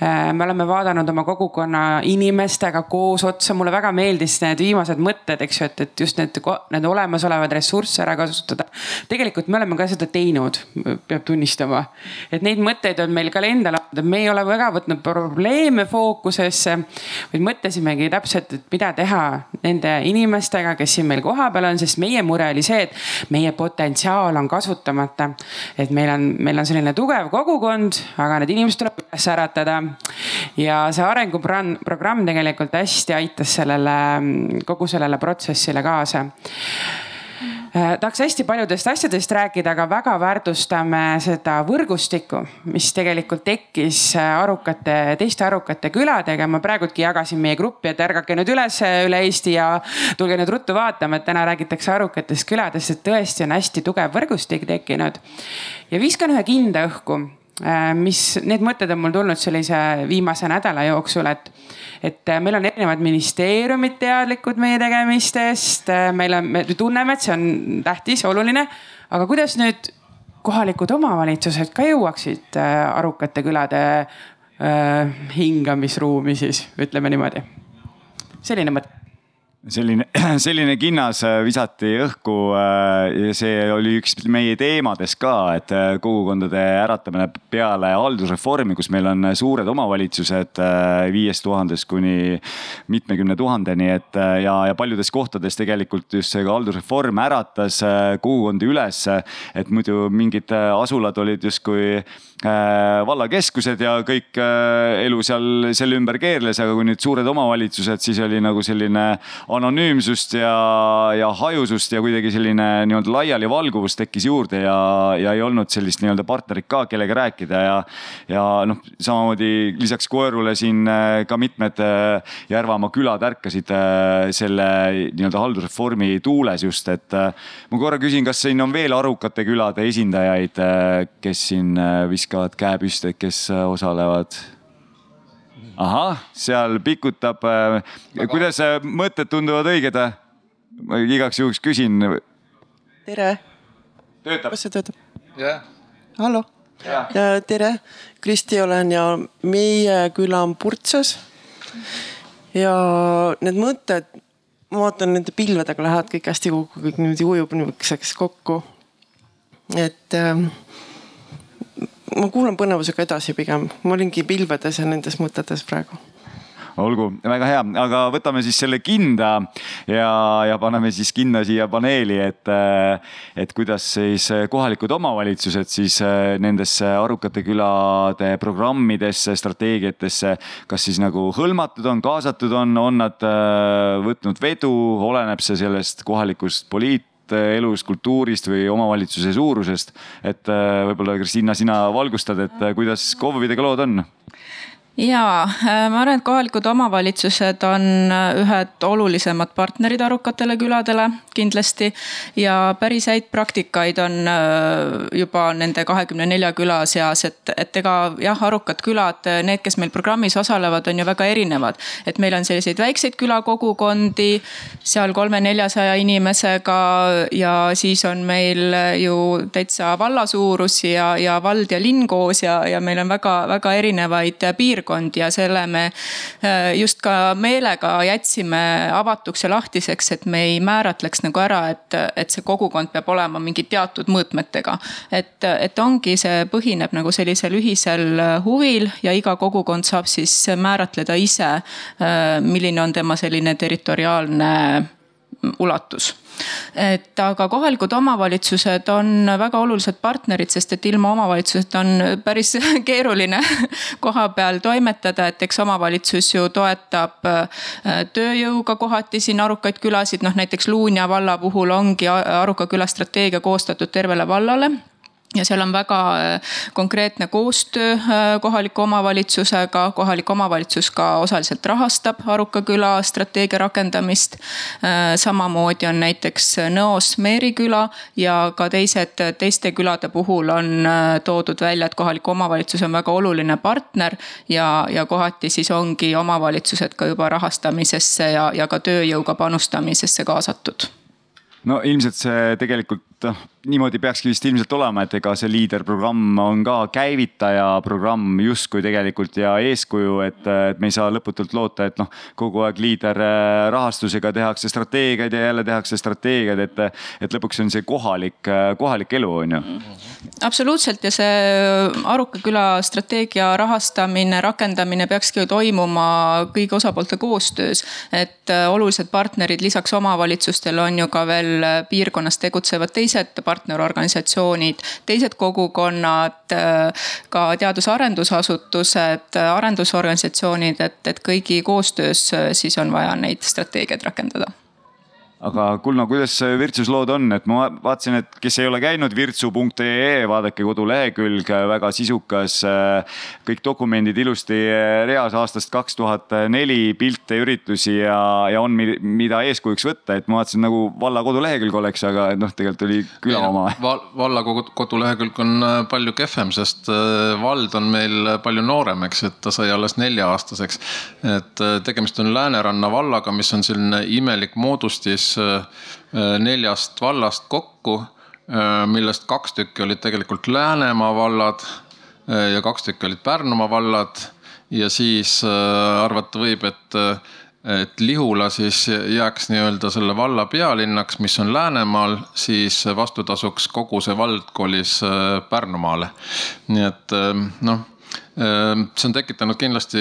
me oleme vaadanud oma kogukonna inimestega koos otsa, mulle väga meeldis need viimased mõtted, eks ju, et, et just need, need olemasolevaid ressursse ära kasutada. tegelikult me oleme ka seda teinud, peab tunnistama. et neid mõtteid on meil ka endal, me ei ole väga võtnud probleeme fookusesse, vaid mõtlesimegi täpselt, et mida teha nende inimestega, kes siin meil kohapeal on, sest meie mure oli see, et meie potentsiaal on kasutamata. et meil on, meil on selline tugev kogukond, aga need inimesed tuleb üles ärata kasvatada. ja see arenguprogramm tegelikult hästi aitas sellele, kogu sellele protsessile kaasa äh, tahaks hästi paljudest asjadest rääkida, aga väga väärtustame seda võrgustikku, mis tegelikult tekkis arukate, teiste arukate küladega. ma praegultki jagasin meie gruppi, et ärgake nüüd üles üle Eesti ja tulge nüüd ruttu vaatama, et täna räägitakse arukatest küladest, et tõesti on hästi tugev võrgustik tekkinud. ja viskan ühe kinda õhku mis, need mõtted on mul tulnud sellise viimase nädala jooksul, et, et meil on erinevad ministeeriumid teadlikud meie tegemistest, meil on, me tunneme, et see on tähtis, oluline. aga kuidas nüüd kohalikud omavalitsused ka jõuaksid arukate külade äh, hingamisruumi siis, ütleme niimoodi. selline mõte selline, selline kinnas äh, visati õhku äh, ja see oli üks meie teemades ka, et äh, kogukondade äratamine peale haldusreformi, kus meil on suured omavalitsused viiest tuhandest kuni mitmekümne tuhandeni, et ja, ja paljudes kohtades tegelikult just see haldusreform äratas kogukondi üles. et muidu mingid asulad olid justkui vallakeskused ja kõik elu seal selle ümber keerles, aga kui nüüd suured omavalitsused, siis oli nagu selline anonüümsust ja, ja hajusust ja kuidagi selline nii-öelda laialivalguvus tekkis juurde ja, ja ei olnud sellist nii-öelda partnerit ka, kellega rääkida ja. ja noh, samamoodi lisaks koerule siin äh, ka mitmed äh, Järvamaa külad ärkasid äh, selle nii-öelda haldusreformi tuules just, et ma korra küsin, kas siin on veel arukate külade esindajaid, kes siin viskavad käe püsti, kes osalevad ahah, seal pikutab. Äh, kuidas äh, mõtted tunduvad õiged? ma igaks juhuks küsin. tere. töötab? kas see töötab? jah hallo. tere, Kristi olen ja meie küla on Purtsas. ja need mõtted, ma vaatan nende pilvedega lähevad kõik hästi kokku, kõik niimoodi ujub niisuguseks kokku. et ähm, ma kuulan põnevusega edasi pigem, ma olingi pilvedes ja nendes mõtetes praegu. Olgu, väga hea, aga võtame siis selle kinda ja, ja paneme siis kinda siia paneeli, et, et kuidas siis kohalikud omavalitsused siis nendesse Arukate külade programmidesse, strateegiatesse, kas siis nagu hõlmatud on, kaasatud on, on nad võtnud vedu, oleneb see sellest kohalikust poliit elust, kultuurist või omavalitsuse suurusest. et äh, võib-olla Kristiina, sina valgustad, et äh, kuidas KOV-idega lood on? Ja äh, ma arvan, et kohalikud omavalitsused on äh, ühed olulisemad partnerid arukatele küladele kindlasti. ja päris häid praktikaid on äh, juba nende kahekümne nelja küla seas, et, et ega jah, arukad külad, need, kes meil programmis osalevad, on ju väga erinevad. et meil on selliseid väikseid külakogukondi, seal kolme-neljasaja inimesega ja siis on meil ju täitsa valla suurus ja, ja vald ja linn koos ja, ja meil on väga-väga erinevaid piirkondi piirkond ja selle me äh, just ka meelega jätsime avatuks ja lahtiseks, et me ei määratleks nagu ära, et, et see kogukond peab olema mingi teatud mõõtmetega. et, et ongi, see põhineb nagu sellisel ühisel huvil ja iga kogukond saab siis määratleda ise, äh, milline on tema selline territoriaalne ulatus. Et aga kohalikud omavalitsused on väga olulised partnerid, sest et ilma omavalitsuseta on päris keeruline koha peal toimetada, et eks omavalitsus ju toetab äh, tööjõuga kohati siin arukaid külasid, noh näiteks Luunja valla puhul ongi aruka küla strateegia koostatud tervele vallale ja seal on väga äh, konkreetne koostöö äh, kohaliku omavalitsusega, kohalik omavalitsus ka osaliselt rahastab Aruka küla strateegia rakendamist. Äh, samamoodi on näiteks Nõos Meeri küla ja ka teised, teiste külade puhul on toodud välja, et kohalik omavalitsus on väga oluline partner ja, ja kohati siis ongi omavalitsused ka juba rahastamisesse ja, ja ka tööjõuga panustamisesse kaasatud no ilmselt see tegelikult noh, niimoodi peakski vist ilmselt olema, et ega see liiderprogramm on ka käivitaja programm justkui tegelikult ja eeskuju, et, et me ei saa lõputult loota, et noh, kogu aeg liiderrahastusega tehakse strateegiaid ja jälle tehakse strateegiaid, et, et lõpuks on see kohalik, kohalik elu, on ju. absoluutselt ja see Aruka küla strateegia rahastamine, rakendamine peakski toimuma kõigi osapoolte koostöös. et olulised partnerid lisaks omavalitsustele on ju ka veel piirkonnas tegutsevad teised partnerorganisatsioonid, teised kogukonnad, ka teadus-arendusasutused, arendusorganisatsioonid, et, et kõigi koostöös siis on vaja neid strateegiaid rakendada aga Kulno, kuidas Virtsus lood on, et ma vaatasin, et kes ei ole käinud virtsu.ee, vaadake kodulehekülg, väga sisukas. kõik dokumendid ilusti reas aastast kaks tuhat neli, pilte, üritusi ja, ja on, mida eeskujuks võtta, et ma vaatasin nagu valla kodulehekülg oleks, aga noh, tegelikult oli küla Ei, oma val,. valla kodulehekülg on äh, palju kehvem, sest äh, vald on meil palju noorem, eks, et ta sai alles nelja-aastaseks. et äh, tegemist on Lääneranna vallaga, mis on selline imelik moodustis Äh, neljast vallast kokku, äh, millest kaks tükki olid tegelikult Läänemaa vallad äh, ja kaks tükki olid Pärnumaa vallad. ja siis arvata võib, et, et Lihula siis jääks nii-öelda selle valla pealinnaks, mis on Läänemaal, siis vastutasuks kogu see vald kolis Pärnumaale. nii et noh see on tekitanud kindlasti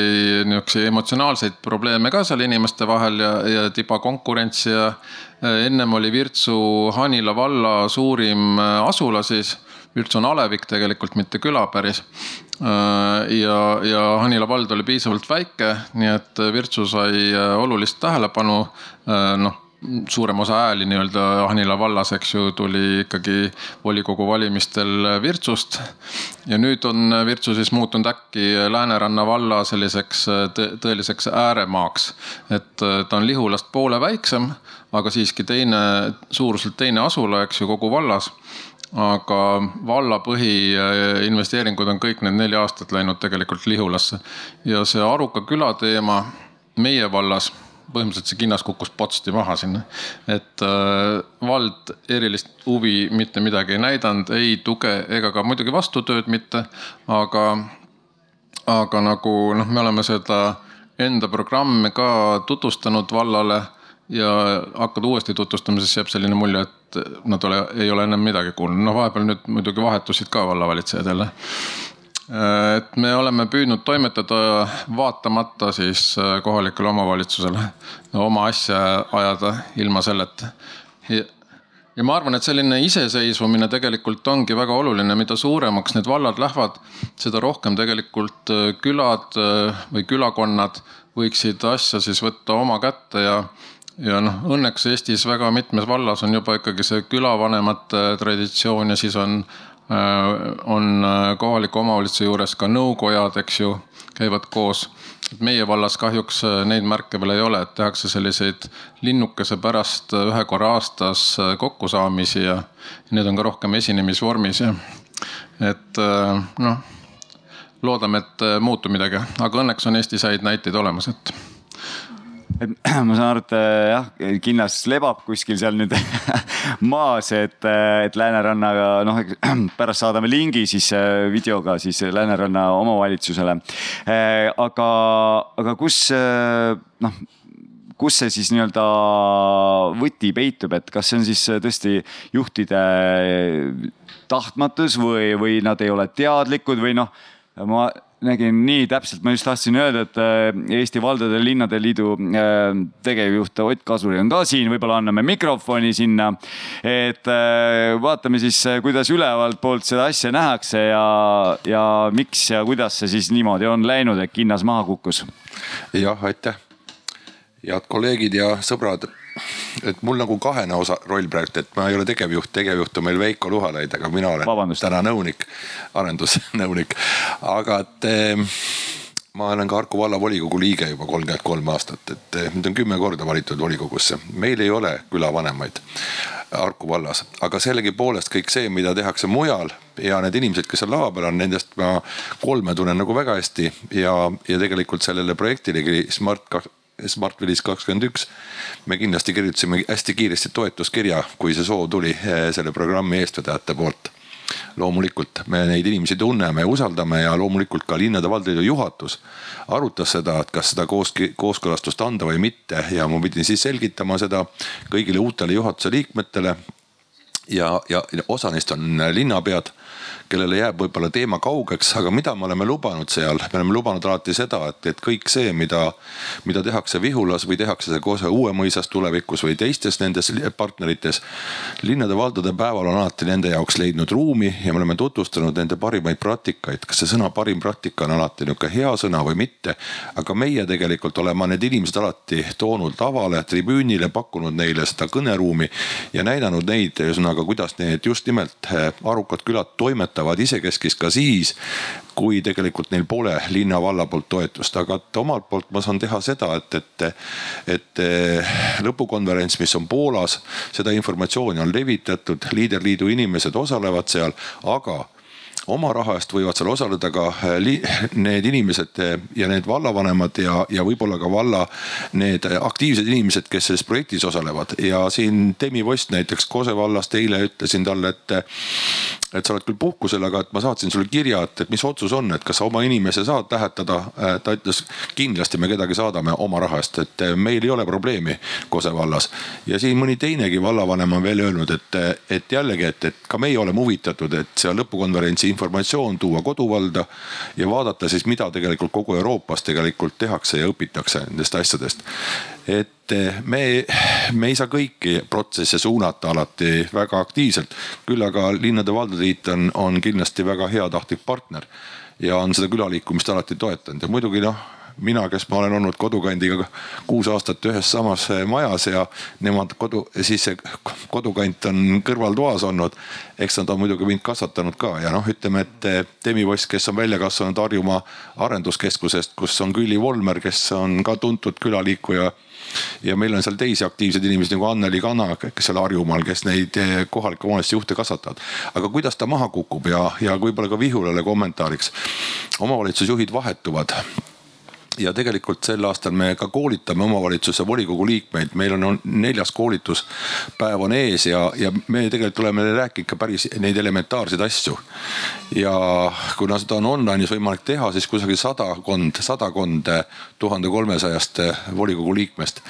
niisuguseid emotsionaalseid probleeme ka seal inimeste vahel ja, ja tiba konkurentsi ja eh, ennem oli Virtsu Hanila valla suurim eh, asula siis. Virtsu on alevik tegelikult, mitte küla päris. Eh, ja, ja Hanila vald oli piisavalt väike, nii et Virtsu sai olulist tähelepanu. noh suurem osa hääli nii-öelda Anila vallas, eks ju, tuli ikkagi volikogu valimistel Virtsust. ja nüüd on Virtsu siis muutunud äkki Lääneranna valla selliseks tõeliseks ääremaaks. et ta on Lihulast poole väiksem, aga siiski teine, suuruselt teine asula, eks ju, kogu vallas aga valla põhiinvesteeringud on kõik need neli aastat läinud tegelikult Lihulasse. ja see Aruka küla teema meie vallas põhimõtteliselt see kinnas kukkus potsti maha sinna. et äh, vald erilist huvi mitte midagi ei näidanud, ei tuge ega ka muidugi vastutööd mitte. aga, aga nagu noh, me oleme seda enda programmi ka tutvustanud vallale ja hakkad uuesti tutvustama, siis jääb selline mulje, et nad ole, ei ole ennem midagi kuulnud. no vahepeal nüüd muidugi vahetusid ka vallavalitsejad jälle et me oleme püüdnud toimetada vaatamata siis äh, kohalikule omavalitsusele, oma asja ajada ilma selleta. ja ma arvan, et selline iseseisvumine tegelikult ongi väga oluline, mida suuremaks need vallad lähevad, seda rohkem tegelikult äh, külad või külakonnad võiksid asja siis võtta oma kätte ja ja noh, õnneks Eestis väga mitmes vallas on juba ikkagi see külavanemate traditsioon ja siis on Äh, on äh, kohaliku omavalitsuse juures ka nõukojad, eks ju, käivad koos. meie vallas kahjuks äh, neid märke veel ei ole, et tehakse selliseid linnukese pärast ühe korra aastas kokkusaamisi ja need on ka rohkem esinemisvormis ja et noh, loodame, et muutub midagi, aga õnneks on Eestis häid näiteid olemas, et et ma saan aru, et äh, jah, kinnas lebab kuskil seal nüüd maas, et, äh, et Läänerannaga noh, pärast saadame lingi siis äh, videoga siis Lääneranna omavalitsusele. aga, aga kus noh kus see siis nii-öelda võti peitub, et kas see on siis tõesti juhtide tahtmatus või, või nad ei ole teadlikud või noh, ma nägin nii täpselt, ma just tahtsin öelda, et äh, Eesti Valdade ja Linnade Liidu äh, tegevjuht Ott Kasuri on ka siin, võib-olla anname mikrofoni sinna. et äh, vaatame siis, kuidas ülevalt poolt seda asja nähakse ja, ja miks ja kuidas see siis niimoodi on läinud, et kinnas maha kukkus. jah, aitäh. head kolleegid ja sõbrad et mul nagu kahene osa roll praegu, et ma ei ole tegevjuht, tegevjuht on meil Veiko Luhalaid, aga mina olen Vabandust. täna nõunik, arendusnõunik. aga et eh, ma olen ka Harku vallavolikogu liige juba kolmkümmend kolm aastat, et eh, mind on kümme korda valitud volikogusse. meil ei ole külavanemaid Harku vallas, aga sellegipoolest kõik see, mida tehakse mujal ja need inimesed, kes seal lava peal on, nendest ma kolme tunnen nagu väga hästi ja, ja tegelikult sellele projektilegi Smart Smartvillis kakskümmend üks. me kindlasti kirjutasime hästi kiiresti toetuskirja, kui see soov tuli eh, selle programmi eestvedajate poolt. loomulikult me neid inimesi tunneme, usaldame ja loomulikult ka linnade-valdade juhatus arutas seda, et kas seda koos, kooskõlastust anda või mitte ja ma pidin siis selgitama seda kõigile uutele juhatuse liikmetele ja, ja osa neist on linnapead, kellele jääb võib-olla teema kaugeks, aga mida me oleme lubanud seal, me oleme lubanud alati seda, et, et kõik see, mida, mida tehakse Vihulas või tehakse see koos Uue-Mõisas tulevikus või teistes nendes partnerites. linnade-valdade päeval on alati nende jaoks leidnud ruumi ja me oleme tutvustanud nende parimaid praktikaid. kas see sõna parim praktika on alati nihuke hea sõna või mitte, aga meie tegelikult oleme need inimesed alati toonud lavale, tribüünile, pakkunud neile seda kõneruumi ja näidanud neid, ühesõnaga, kuidas need just nimelt eh, arukad külad toimetavad isekeskis ka siis, kui tegelikult neil pole linna-valla poolt toetust, aga et omalt poolt ma saan teha seda, et, et, et eh, lõpukonverents, mis on Poolas, seda informatsiooni on levitatud, Leaderliidu inimesed osalevad seal, aga oma raha eest võivad seal osaleda ka eh, need inimesed eh, ja need vallavanemad ja, ja võib-olla ka valla need aktiivsed inimesed, kes selles projektis osalevad. ja siin Demi Vost näiteks Kose vallast eile ütlesin talle, et, et sa oled küll puhkusel, aga et ma saatsin sulle kirja, et, et mis otsus on, et kas sa oma inimese saad lähetada. Eh, ta ütles kindlasti me kedagi saadame oma raha eest, et meil ei ole probleemi Kose vallas. ja siin mõni teinegi vallavanem on veel öelnud, et, et jällegi, et, et ka meie oleme huvitatud, et seal lõpukonverentsi informatsioon tuua koduvalda ja vaadata siis, mida tegelikult kogu Euroopas tegelikult tehakse ja õpitakse nendest asjadest. et eh, me, me ei saa kõiki protsesse suunata alati väga aktiivselt, küll aga linnade-valdade liit on, on kindlasti väga heatahtlik partner ja on seda külaliikumist alati toetanud ja muidugi noh mina, kes ma olen olnud kodukandiga kuus aastat ühes samas majas ja nemad kodu, siis see kodukant on kõrvaltoas olnud. eks nad on muidugi mind kasvatanud ka ja noh, ütleme, et Demi Voss, kes on välja kasvanud Harjumaa arenduskeskusest, kus on Külli Volmer, kes on ka tuntud külaliikuja ja meil on seal teisi aktiivseid inimesi nagu Anneli Kana, kes seal Harjumaal, kes neid kohalike omavalitsuste juhte kasvatavad. aga kuidas ta maha kukub ja, ja võib-olla ka Vihulale kommentaariks. omavalitsusjuhid vahetuvad ja tegelikult sel aastal me ka koolitame omavalitsuse volikogu liikmeid, meil on neljas koolituspäev on ees ja, ja me tegelikult oleme rääkinud ka päris neid elementaarseid asju. ja kuna seda on online'is võimalik teha, siis kusagil sadakond, sadakond tuhande kolmesajast volikogu liikmest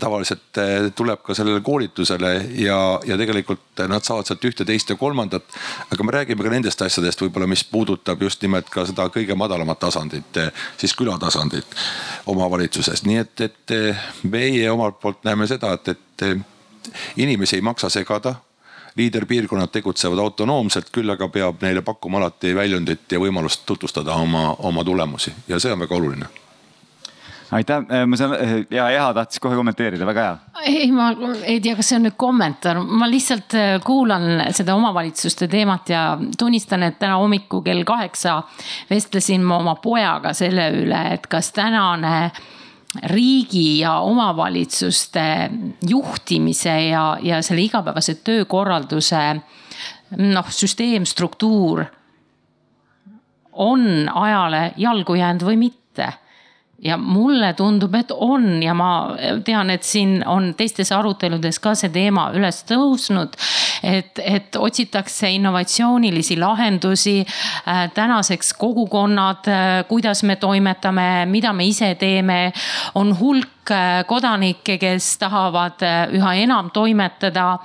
tavaliselt eh, tuleb ka sellele koolitusele ja, ja tegelikult nad saavad sealt ühte, teist ja kolmandat. aga me räägime ka nendest asjadest võib-olla, mis puudutab just nimelt ka seda kõige madalamat tasandit, siis külatasandit omavalitsuses, nii et, et meie omalt poolt näeme seda, et, et inimesi ei maksa segada. Liiderpiirkonnad tegutsevad autonoomselt, küll aga peab neile pakkuma alati väljundit ja võimalust tutvustada oma, oma tulemusi. Ja see on väga oluline aitäh, äh, ma saan äh, ja Eha tahtis kohe kommenteerida, väga hea. ei, ma ei tea, kas see on nüüd kommentaar, ma lihtsalt äh, kuulan seda omavalitsuste teemat ja tunnistan, et täna hommikul kell kaheksa vestlesin ma oma pojaga selle üle, et kas tänane riigi ja omavalitsuste juhtimise ja, ja selle igapäevase töökorralduse noh, süsteem, struktuur on ajale jalgu jäänud või mitte ja mulle tundub, et on ja ma tean, et siin on teistes aruteludes ka see teema üles tõusnud. et, et otsitakse innovatsioonilisi lahendusi äh,. tänaseks kogukonnad äh,, kuidas me toimetame, mida me ise teeme, on hulk äh, kodanikke, kes tahavad äh, üha enam toimetada.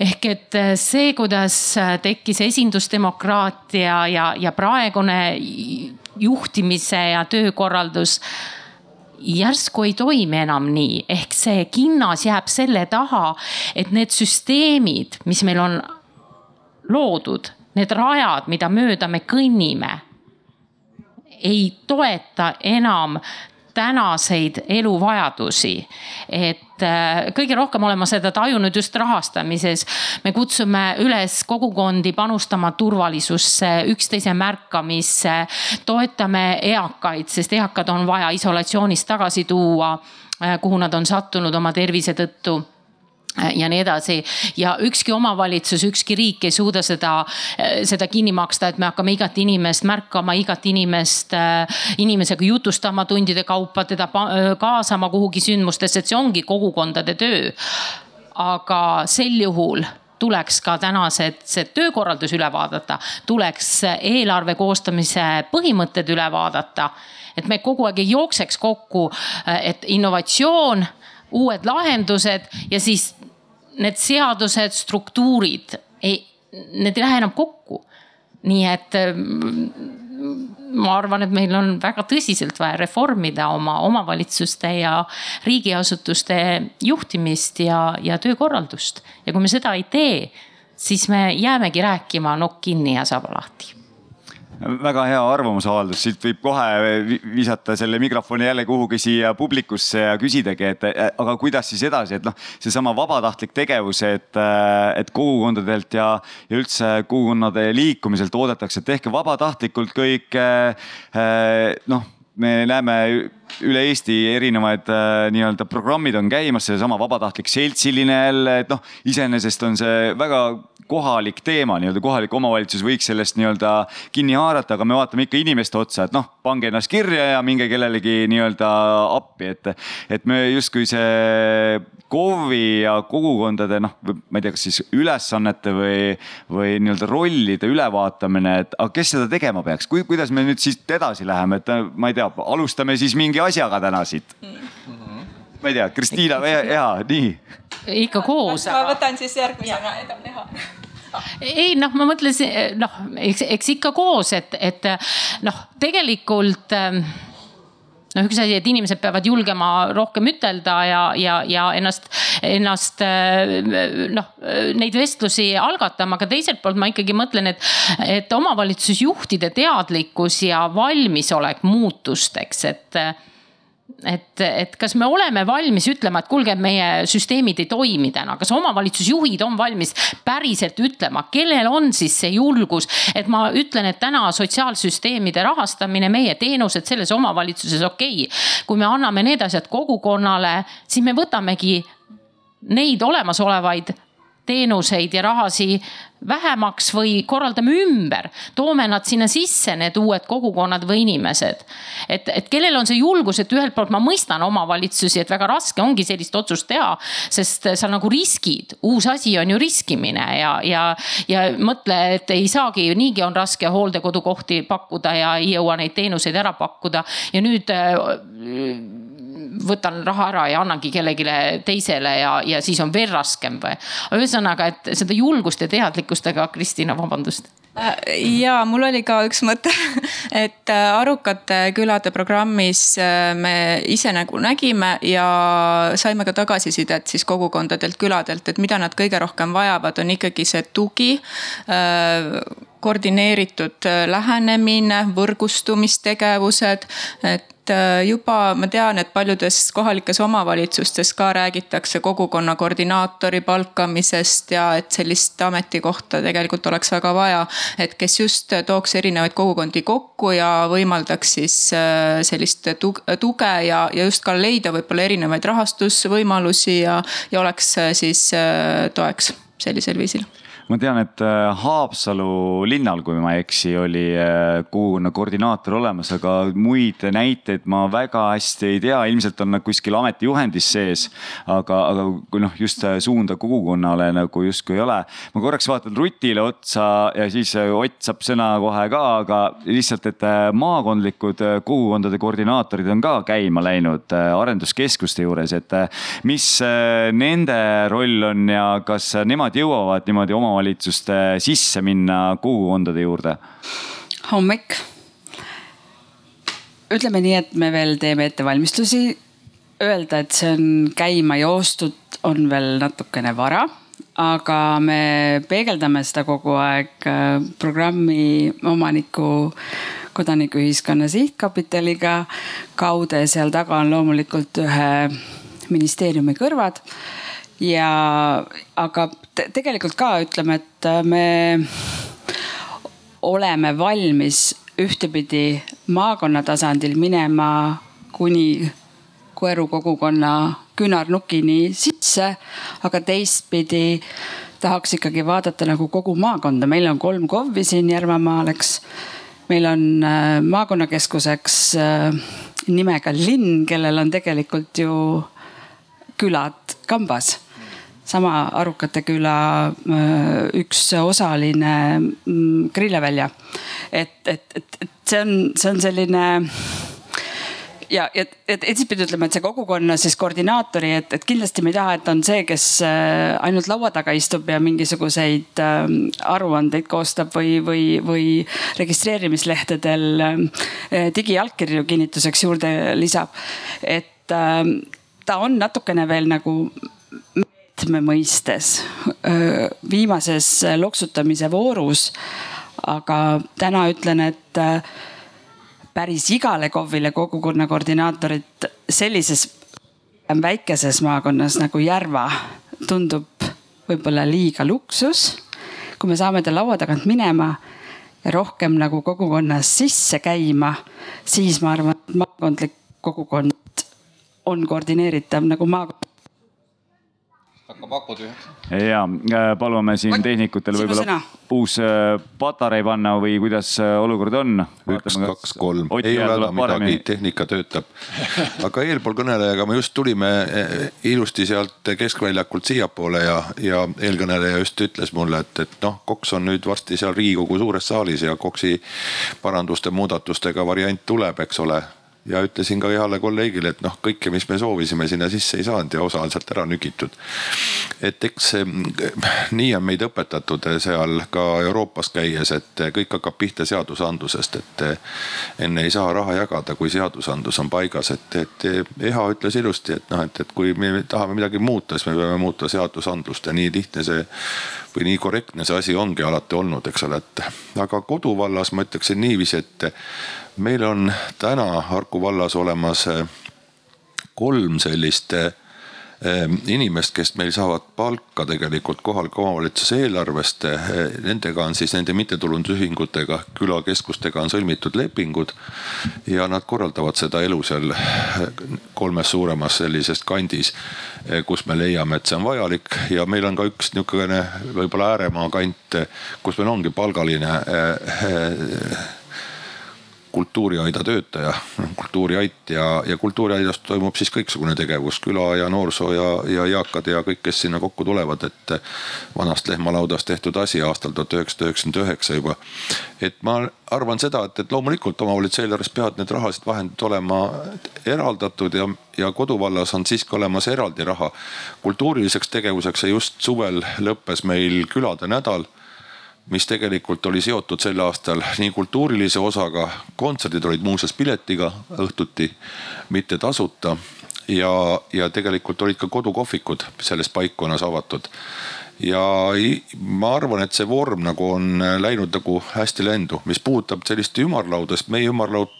ehk et äh, see, kuidas tekkis esindusdemokraatia ja, ja praegune juhtimise ja töökorraldus järsku ei toimi enam nii, ehk see kinnas jääb selle taha, et need süsteemid, mis meil on loodud, need rajad, mida mööda me kõnnime, ei toeta enam tänaseid eluvajadusi. et äh, kõige rohkem olen ma seda tajunud just rahastamises. me kutsume üles kogukondi panustama turvalisusse, üksteise märkamisse, toetame eakaid, sest eakad on vaja isolatsioonist tagasi tuua, äh, kuhu nad on sattunud oma tervise tõttu ja nii edasi. ja ükski omavalitsus, ükski riik ei suuda seda, seda kinni maksta, et me hakkame igat inimest märkama, igat inimest äh, inimesega jutustama tundide kaupa, teda kaasama kuhugi sündmustesse, et see ongi kogukondade töö. aga sel juhul tuleks ka tänased see töökorraldus üle vaadata, tuleks eelarve koostamise põhimõtted üle vaadata. et me kogu aeg ei jookseks kokku, et innovatsioon uued lahendused ja siis need seadused, struktuurid ei, need ei lähe enam kokku. nii et ma arvan, et meil on väga tõsiselt vaja reformida oma omavalitsuste ja riigiasutuste juhtimist ja, ja töökorraldust. ja kui me seda ei tee, siis me jäämegi rääkima nokk kinni ja saba lahti väga hea arvamusavaldus, siit võib kohe visata selle mikrofoni jälle kuhugi siia publikusse ja küsidagi, et aga kuidas siis edasi, et noh, seesama vabatahtlik tegevus, et, et kogukondadelt ja, ja üldse kogukonnade liikumiselt oodatakse, et tehke vabatahtlikult kõik noh me näeme üle Eesti erinevaid äh, nii-öelda programmid on käimas, seesama vabatahtlik seltsiline jälle, et noh, iseenesest on see väga kohalik teema, nii-öelda kohalik omavalitsus võiks sellest nii-öelda kinni haarata, aga me vaatame ikka inimeste otsa, et noh, pange ennast kirja ja minge kellelegi nii-öelda appi, et, et me justkui see KOV-i ja kogukondade noh, ma ei tea, kas siis ülesannete või, või nii-öelda rollide ülevaatamine, et aga kes seda tegema peaks, kuidas me nüüd siit edasi läheme, et ma ei tea, alustame siis mingi asjaga täna siit ma ei tea, Kristiina, hea, nii. ikka koos. ma võtan siis järgmisena Eda ei noh, ma mõtlesin noh, eks, eks ikka koos, et, et noh, tegelikult ähm, noh, üks asi, et inimesed peavad julgema rohkem ütelda ja, ja, ja ennast, ennast noh, neid vestlusi algatama, aga teiselt poolt ma ikkagi mõtlen, et, et omavalitsusjuhtide teadlikkus ja valmisolek muutusteks, et et, et kas me oleme valmis ütlema, et kuulge, meie süsteemid ei toimi täna, kas omavalitsusjuhid on valmis päriselt ütlema, kellel on siis see julgus, et ma ütlen, et täna sotsiaalsüsteemide rahastamine, meie teenused selles omavalitsuses, okei okay,. kui me anname need asjad kogukonnale, siis me võtamegi neid olemasolevaid teenuseid ja rahasi vähemaks või korraldame ümber, toome nad sinna sisse, need uued kogukonnad või inimesed. et, et kellel on see julgus, et ühelt poolt ma mõistan omavalitsusi, et väga raske ongi sellist otsust teha, sest seal nagu riskid, uus asi on ju riskimine ja, ja, ja mõtle, et ei saagi, niigi on raske hooldekodukohti pakkuda ja ei jõua neid teenuseid ära pakkuda ja nüüd võtan raha ära ja annangi kellelegi teisele ja, ja siis on veel raskem või. ühesõnaga, et seda julgust ja teadlikkust, aga Kristina, vabandust ja mul oli ka üks mõte, et äh, Arukate külade programmis äh, me ise nagu nägime ja saime ka tagasisidet siis kogukondadelt, küladelt, et mida nad kõige rohkem vajavad, on ikkagi see tugi äh, koordineeritud lähenemine, võrgustumistegevused, et et äh, juba ma tean, et paljudes kohalikes omavalitsustes ka räägitakse kogukonna koordinaatori palkamisest ja et sellist ametikohta tegelikult oleks väga vaja. et kes just tooks erinevaid kogukondi kokku ja võimaldaks siis äh, sellist tuge ja, ja just ka leida võib-olla erinevaid rahastusvõimalusi ja, ja oleks äh, siis toeks sellisel viisil ma tean, et äh, Haapsalu linnal, kui ma ei eksi, oli äh, kogukonna koordinaator olemas, aga muid näiteid ma väga hästi ei tea, ilmselt on nad kuskil ametijuhendis sees. aga, aga kui noh, just suunda kogukonnale nagu justkui ei ole. ma korraks vaatan Rutile otsa ja siis äh, Ott saab sõna kohe ka, aga lihtsalt, et maakondlikud kogukondade koordinaatorid on ka käima läinud arenduskeskuste juures, et mis nende roll on ja kas nemad jõuavad niimoodi oma omavalitsuste sisse minna kogukondade juurde? hommik. ütleme nii, et me veel teeme ettevalmistusi. Öelda, et see on käima joostud, on veel natukene vara aga me peegeldame seda kogu aeg äh, programmi omaniku kodanikuühiskonna sihtkapitaliga kaude, seal taga on loomulikult ühe ministeeriumi kõrvad ja, aga te tegelikult ka ütleme, et äh, me oleme valmis ühtepidi maakonna tasandil minema kuni Koeru kogukonna küünarnukini sisse, aga teistpidi tahaks ikkagi vaadata nagu kogu maakonda, meil on kolm KOV-i siin Järvamaal, eks. meil on äh, maakonnakeskuseks äh, nimega linn, kellel on tegelikult ju külad kambas sama Arukate küla äh, üks osaline mm, grillevälja. et, et, et, et see on, see on selline ja, ja et teisipidi ütleme, et see kogukonna siis koordinaatori, et, et kindlasti me ei taha, et on see, kes äh, ainult laua taga istub ja mingisuguseid äh, aruandeid koostab või, või, või registreerimislehtedel äh, digiallkirju kinnituseks juurde lisab. et äh, ta on natukene veel nagu meetme mõistes äh, viimases loksutamise voorus. aga täna ütlen, et äh, päris igale KOV-ile kogukonna koordinaatorit sellises väikeses maakonnas nagu Järva tundub võib-olla liiga luksus. kui me saame ta laua tagant minema ja rohkem nagu kogukonnas sisse käima, siis ma arvan, et maakondlik kogukond on koordineeritav nagu maakond hakkab aku tühjaks. ja äh, palume siin tehnikutel võib-olla uus äh, patarei panna või kuidas äh, olukord on? üks, kaks, kolm, ei ole häda midagi, tehnika töötab. aga eelpool kõnelejaga me just tulime ilusti sealt keskväljakult siiapoole ja, ja eelkõneleja just ütles mulle, et, et noh, KOKS on nüüd varsti seal Riigikogu suures saalis ja KOKS-i paranduste, muudatustega variant tuleb, eks ole ja ütlesin ka heale kolleegile, et noh, kõike, mis me soovisime, sinna sisse ei saanud ja osa on sealt ära nügitud. et eks nii on meid õpetatud seal ka Euroopas käies, et kõik hakkab pihta seadusandlusest, et enne ei saa raha jagada, kui seadusandlus on paigas, et, et EHA ütles ilusti, et noh, et, et kui me tahame midagi muuta, siis me peame muuta seadusandlust ja nii lihtne see või nii korrektne see asi ongi alati olnud, eks ole, et aga koduvallas ma ütleksin niiviisi, et meil on täna Harku vallas olemas eh, kolm sellist eh, inimest, kes meil saavad palka tegelikult kohaliku omavalitsuse eelarvest. Nendega on siis nende mittetulundusühingutega, külakeskustega on sõlmitud lepingud ja nad korraldavad seda elu seal kolmes suuremas sellises kandis, kus me leiame, et see on vajalik ja meil on ka üks niisugune võib-olla ääremaa kant, kus meil ongi palgaline kultuuriaida töötaja, kultuuriait ja, ja kultuuriaidas toimub siis kõiksugune tegevus, küla ja noorsoo ja, ja eakad ja kõik, kes sinna kokku tulevad, et vanast lehmalaudast tehtud asi aastal tuhat üheksasada üheksakümmend üheksa juba. et ma arvan seda, et, et loomulikult omavalitsuse eelarves peavad need rahalised vahendid olema eraldatud ja, ja koduvallas on siiski olemas eraldi raha kultuuriliseks tegevuseks ja just suvel lõppes meil külade nädal mis tegelikult oli seotud sel aastal nii kultuurilise osaga, kontserdid olid muuseas piletiga õhtuti, mitte tasuta. ja, ja tegelikult olid ka kodukohvikud selles paikkonnas avatud ja ma arvan, et see vorm nagu on läinud nagu hästi lendu, mis puudutab sellist ümarlauda, sest meie ümarlaud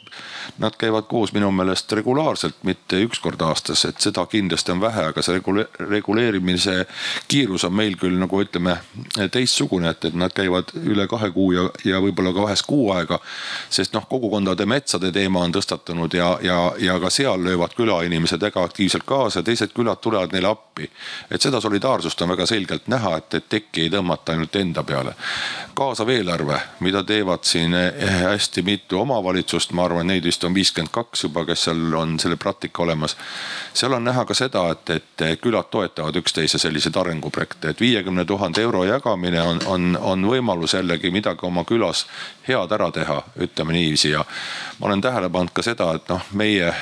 Nad käivad koos minu meelest regulaarselt, mitte üks kord aastas, et seda kindlasti on vähe, aga see regule reguleerimise kiirus on meil küll nagu ütleme teistsugune, et, et nad käivad üle kahe kuu ja, ja võib-olla ka vahest kuu aega. sest noh, kogukondade metsade teema on tõstatunud ja, ja, ja ka seal löövad külainimesed väga aktiivselt kaasa, teised külad tulevad neile appi. et seda solidaarsust on väga selgelt näha, et, et tekki ei tõmmata ainult enda peale. kaasav eelarve, mida teevad siin hästi mitu omavalitsust, ma arvan, neid vist on viiskümmend kaks juba, kes seal on selle praktika olemas. seal on näha ka seda, et, et külad toetavad üksteise selliseid arenguprojekte, et viiekümne tuhande euro jagamine on, on, on võimalus jällegi midagi oma külas head ära teha, ütleme niiviisi ja ma olen tähele pannud ka seda, et noh, meie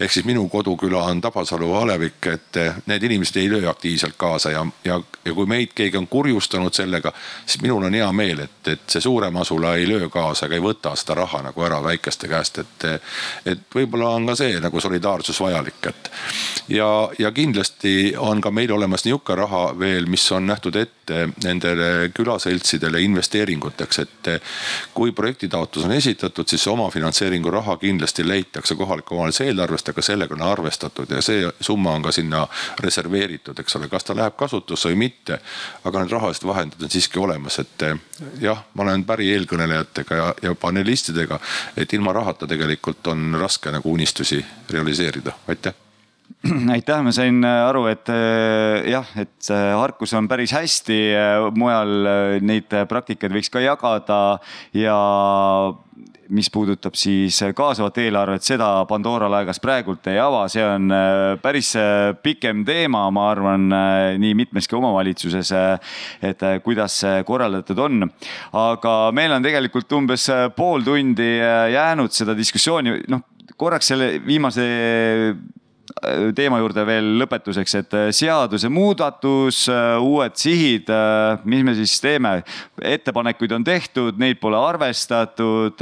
ehk siis minu koduküla on Tabasalu alevik, et need inimesed ei löö aktiivselt kaasa ja, ja, ja kui meid keegi on kurjustanud sellega, siis minul on hea meel, et, et see suurem asula ei löö kaasa ega ei võta seda raha nagu ära väikeste käest, et, et võib-olla on ka see nagu solidaarsus vajalik, et ja, ja kindlasti on ka meil olemas nihuke raha veel, mis on nähtud ette nendele külaseltsidele investeeringuteks, et kui projektitaotlus on esitatud, siis omafinantseeringu raha kindlasti leitakse kohaliku omavalitsuse eelarvest, aga sellega on arvestatud ja see summa on ka sinna reserveeritud, eks ole, kas ta läheb kasutusse või mitte. aga need rahalised vahendid on siiski olemas, et jah, ma olen päri eelkõnelejatega ja, ja panelistidega, et ilma rahata tegelikult on raske nagu unistusi realiseerida, aitäh aitäh, ma sain aru, et eh, jah, et Harkus on päris hästi, mujal neid praktikaid võiks ka jagada ja mis puudutab siis kaasavat eelarvet, seda Pandora laegas praegult ei ava, see on päris pikem teema, ma arvan, nii mitmeski omavalitsuses. et kuidas see korraldatud on, aga meil on tegelikult umbes pool tundi jäänud seda diskussiooni, noh korraks selle viimase teema juurde veel lõpetuseks, et seadusemuudatus, uued sihid, mis me siis teeme? ettepanekuid on tehtud, neid pole arvestatud,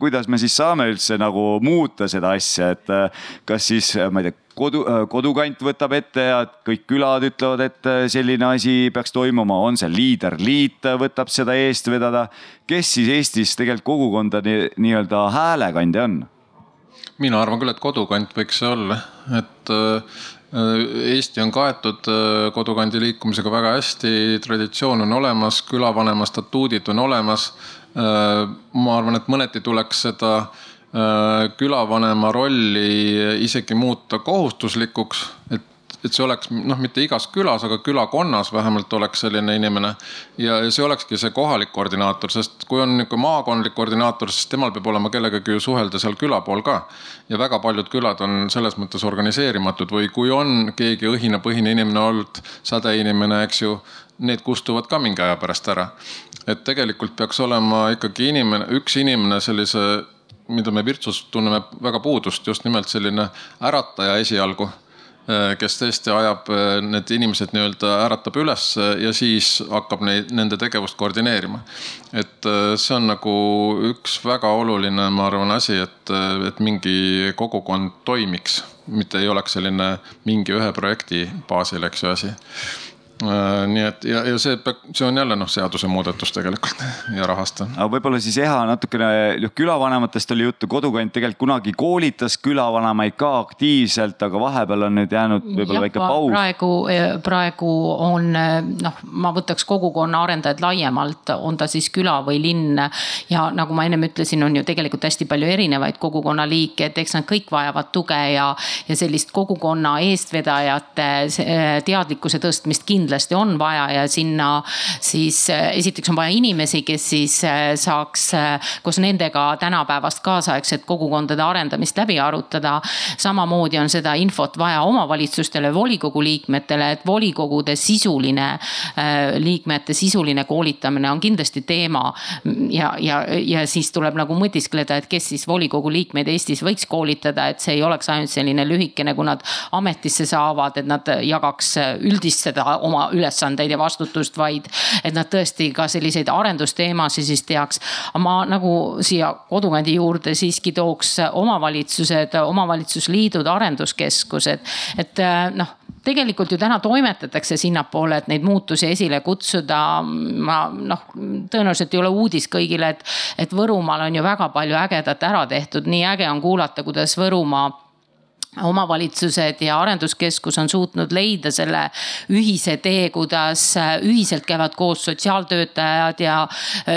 kuidas me siis saame üldse nagu muuta seda asja, et kas siis, ma ei tea kodu, kodukant võtab ette ja kõik külad ütlevad, et selline asi peaks toimuma, on see liiderliit võtab seda eest vedada. kes siis Eestis tegelikult kogukonda nii-öelda nii häälekandja on? Mina arvan küll, et kodukant võiks see olla, et äh, Eesti on kaetud äh, kodukandi liikumisega väga hästi, traditsioon on olemas, külavanema statuudid on olemas. Äh, ma arvan, et mõneti tuleks seda külavanema rolli isegi muuta kohustuslikuks, et et see oleks noh, mitte igas külas, aga külakonnas vähemalt oleks selline inimene. ja, ja see olekski see kohalik koordinaator, sest kui on niisugune maakondlik koordinaator, siis temal peab olema kellegagi ju suhelda seal küla pool ka. ja väga paljud külad on selles mõttes organiseerimatud või kui on keegi õhinapõhine inimene olnud, sädeinimene, eks ju, need kustuvad ka mingi aja pärast ära. et tegelikult peaks olema ikkagi inimene, üks inimene sellise mida me Virtsus tunneme väga puudust, just nimelt selline ärataja esialgu kes tõesti ajab äh, need inimesed nii-öelda äratab üles ja siis hakkab neid, nende tegevust koordineerima. et äh, see on nagu üks väga oluline, ma arvan, asi, et, et mingi kogukond toimiks, mitte ei oleks selline mingi ühe projekti baasil, eks ju, asi Äh, nii et ja, ja see, see on jälle noh, seadusemuudatus tegelikult ja rahast. aga võib-olla siis Eha natukene, noh külavanematest oli juttu, kodukant tegelikult kunagi koolitas külavanemaid ka aktiivselt, aga vahepeal on nüüd jäänud võib-olla väike paus. praegu, praegu on noh, ma võtaks kogukonna arendajad laiemalt, on ta siis küla või linn. ja nagu ma ennem ütlesin, on ju tegelikult hästi palju erinevaid kogukonna liike, et eks nad kõik vajavad tuge ja, ja sellist kogukonna eestvedajate teadlikkuse tõstmist kindlasti kindlasti on vaja ja sinna siis äh, esiteks on vaja inimesi, kes siis äh, saaks äh, koos nendega tänapäevast kaasaegset kogukondade arendamist läbi arutada. samamoodi on seda infot vaja omavalitsustele, volikogu liikmetele, et volikogude sisuline, liikmete sisuline koolitamine on kindlasti teema. ja, ja, ja siis tuleb nagu mõtiskleda, et kes siis volikogu liikmeid Eestis võiks koolitada, et see ei oleks ainult selline lühikene, kui nad ametisse saavad, et nad jagaks üldist seda oma oma ülesandeid ja vastutust, vaid et nad tõesti ka selliseid arendusteemasid siis teaks. ma nagu siia kodukandi juurde siiski tooks omavalitsused, omavalitsusliidud, arenduskeskused, et äh, noh tegelikult ju täna toimetatakse sinnapoole, et neid muutusi esile kutsuda. ma noh, tõenäoliselt ei ole uudis kõigile, et, et Võrumaal on ju väga palju ägedat ära tehtud, nii äge on kuulata, kuidas Võrumaa omavalitsused ja arenduskeskus on suutnud leida selle ühise tee, kuidas ühiselt käivad koos sotsiaaltöötajad ja,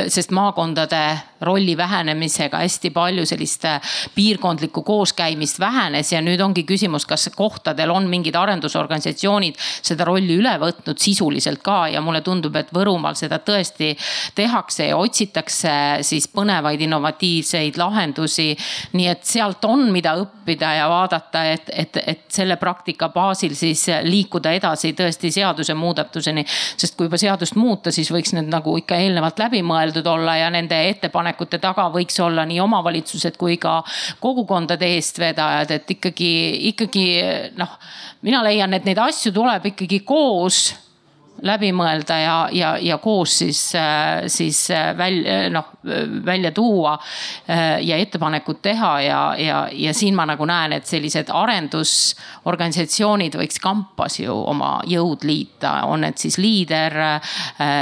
sest maakondade rolli vähenemisega hästi palju sellist äh, piirkondlikku kooskäimist vähenes ja nüüd ongi küsimus, kas kohtadel on mingid arendusorganisatsioonid seda rolli üle võtnud sisuliselt ka ja mulle tundub, et Võrumaal seda tõesti tehakse ja otsitakse siis põnevaid innovatiivseid lahendusi. nii et sealt on, mida õppida ja vaadata, et, et, et selle praktika baasil siis liikuda edasi tõesti seadusemuudatuseni. sest kui juba seadust muuta, siis võiks need nagu ikka eelnevalt läbi mõeldud olla ja nende ettepanek ettepanekute taga võiks olla nii omavalitsused kui ka kogukondade eestvedajad, et ikkagi, ikkagi noh, mina leian, et neid asju tuleb ikkagi koos läbi mõelda ja, ja, ja koos siis, siis välja, noh välja tuua ja ettepanekud teha ja, ja, ja siin ma nagu näen, et sellised arendusorganisatsioonid võiks kampas ju oma jõud liita, on need siis liider,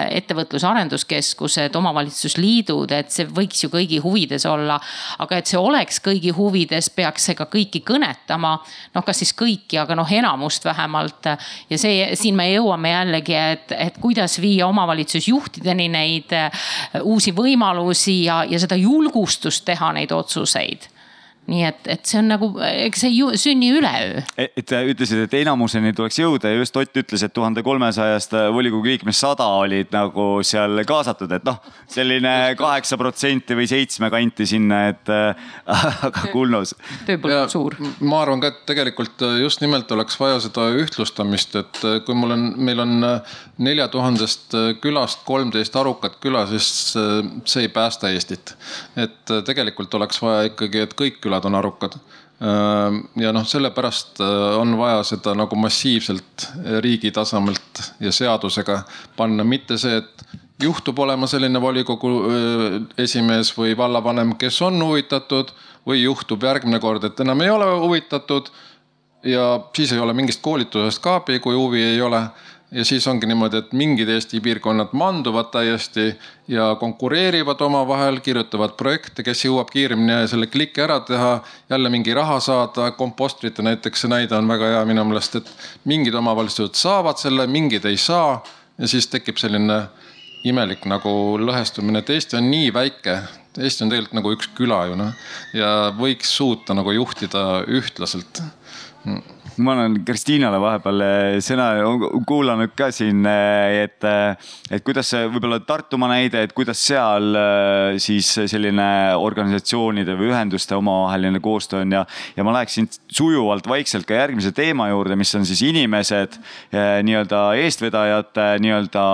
ettevõtluse arenduskeskused, omavalitsusliidud, et see võiks ju kõigi huvides olla. aga et see oleks kõigi huvides, peaks see ka kõiki kõnetama, noh, kas siis kõiki, aga noh, enamust vähemalt. Ja see, siin me jõuame jällegi et, et kuidas viia omavalitsusjuhtideni neid äh, uusi võimalusi ja, ja seda julgustust teha neid otsuseid nii et, et see on nagu, ega see ei sünni üleöö. E, et ütlesid, et enamuseni tuleks jõuda ja just Ott ütles, et tuhande kolmesajast volikogu liikmest sada olid nagu seal kaasatud, et noh, selline kaheksa protsenti või seitsme kanti sinna, et äh, aga Kullus. tööpõld suur. ma arvan ka, et tegelikult just nimelt oleks vaja seda ühtlustamist, et kui mul on, meil on nelja tuhandest külast kolmteist arukat küla, siis see ei päästa Eestit. et tegelikult oleks vaja ikkagi, et kõik külad on arukad ja noh, sellepärast on vaja seda nagu massiivselt riigi tasemelt ja seadusega panna, mitte see, et juhtub olema selline volikogu esimees või vallavanem, kes on huvitatud või juhtub järgmine kord, et enam ei ole huvitatud. ja siis ei ole mingist koolitusest ka abi, kui huvi ei ole ja siis ongi niimoodi, et mingid Eesti piirkonnad manduvad täiesti ja konkureerivad omavahel, kirjutavad projekte, kes jõuab kiiremini selle kliki ära teha, jälle mingi raha saada. kompostrite näiteks see näide on väga hea minu meelest, et mingid omavalitsused saavad selle, mingid ei saa ja siis tekib selline imelik nagu lõhestumine, et Eesti on nii väike. Eesti on tegelikult nagu üks küla ju noh ja võiks suuta nagu juhtida ühtlaselt ma olen Kristiinale vahepeal eh, sõna kuulanud ka siin, eh, et, eh, et kuidas see võib-olla Tartumaa näide, et kuidas seal siis selline organisatsioonide või ühenduste omavaheline koostöö on ja, ja ma läheksin sujuvalt vaikselt ka järgmise teema juurde, mis on siis inimesed nii-öelda eestvedajate nii-öelda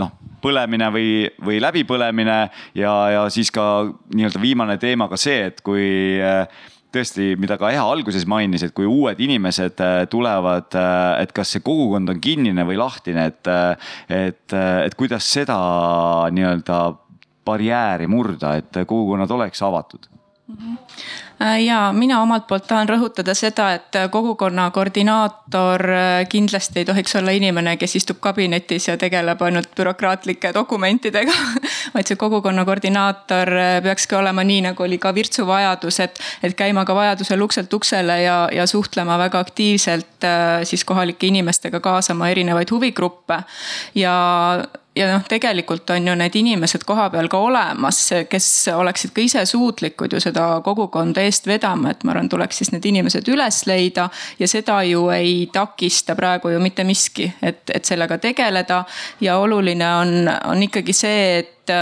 noh põlemine või, või läbipõlemine ja, ja siis ka nii-öelda viimane teema ka see, et kui tõesti, mida ka Eha alguses mainis, et kui uued inimesed äh, tulevad, äh, et kas see kogukond on kinnine või lahtine, et, äh, et, et kuidas seda nii-öelda barjääri murda, et kogukonnad oleks avatud mm? -hmm ja mina omalt poolt tahan rõhutada seda, et kogukonna koordinaator äh, kindlasti ei tohiks olla inimene, kes istub kabinetis ja tegeleb ainult bürokraatlike dokumentidega vaid see kogukonna koordinaator äh, peakski olema nii, nagu oli ka Virtsu vajadus, et, et käima ka vajadusel ukselt uksele ja, ja suhtlema väga aktiivselt siis kohalike inimestega, kaasama erinevaid huvigruppe. Ja ja noh, tegelikult on ju need inimesed kohapeal ka olemas, kes oleksid ka ise suutlikud ju seda kogukonda eest vedama, et ma arvan, tuleks siis need inimesed üles leida. ja seda ju ei takista praegu ju mitte miski, et, et sellega tegeleda ja oluline on, on ikkagi see, et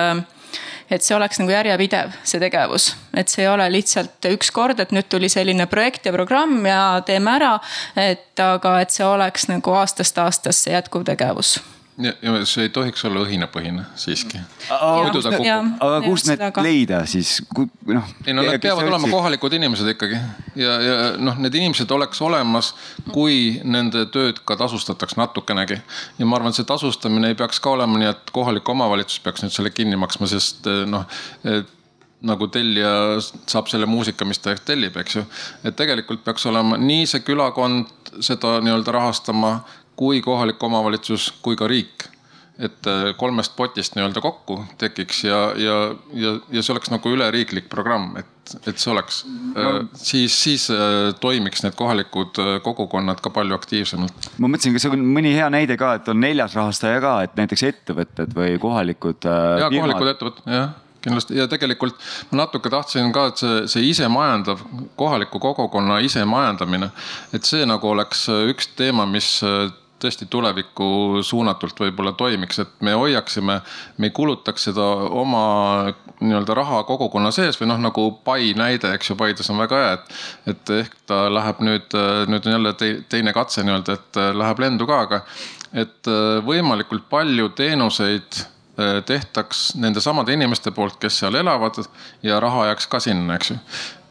et see oleks nagu järjepidev, see tegevus. et see ei ole lihtsalt üks kord, et nüüd tuli selline projekt ja programm ja teeme ära. et aga, et see oleks nagu aastast aastasse jätkuv tegevus ja, ja see ei tohiks olla õhinapõhine siiski. kukub. aga kust need ka. leida siis, noh? ei no need peavad olema kohalikud inimesed ikkagi ja, ja noh, need inimesed oleks olemas, kui nende tööd ka tasustataks natukenegi. ja ma arvan, et see tasustamine ei peaks ka olema nii, et kohalik omavalitsus peaks nüüd selle kinni maksma, sest noh nagu tellija saab selle muusika, mis ta tellib, eks ju. et tegelikult peaks olema nii see külakond seda nii-öelda rahastama kui kohalik omavalitsus kui ka riik et äh, kolmest potist nii-öelda kokku tekiks ja, ja, ja, ja see oleks nagu üleriiklik programm, et, et see oleks no., äh, siis, siis äh, toimiks need kohalikud kogukonnad ka palju aktiivsemalt. ma mõtlesin, kas on mõni hea näide ka, et on neljas rahastaja ka, et näiteks ettevõtted või kohalikud. ja kohalikud ettevõtted, jah kindlasti ja tegelikult ma natuke tahtsin ka, et see, see isemajandav, kohaliku kogukonna isemajandamine, et see nagu oleks üks teema, mis tõesti tulevikku suunatult võib-olla toimiks, et me hoiaksime, me ei kulutaks seda oma nii-öelda raha kogukonna sees või noh, nagu Pai näide, eks ju, Paides on väga hea, et. et ehk ta läheb nüüd, nüüd on jälle teine katse nii-öelda, et läheb lendu ka, aga et võimalikult palju teenuseid tehtaks nende samade inimeste poolt, kes seal elavad ja raha jääks ka sinna, eks ju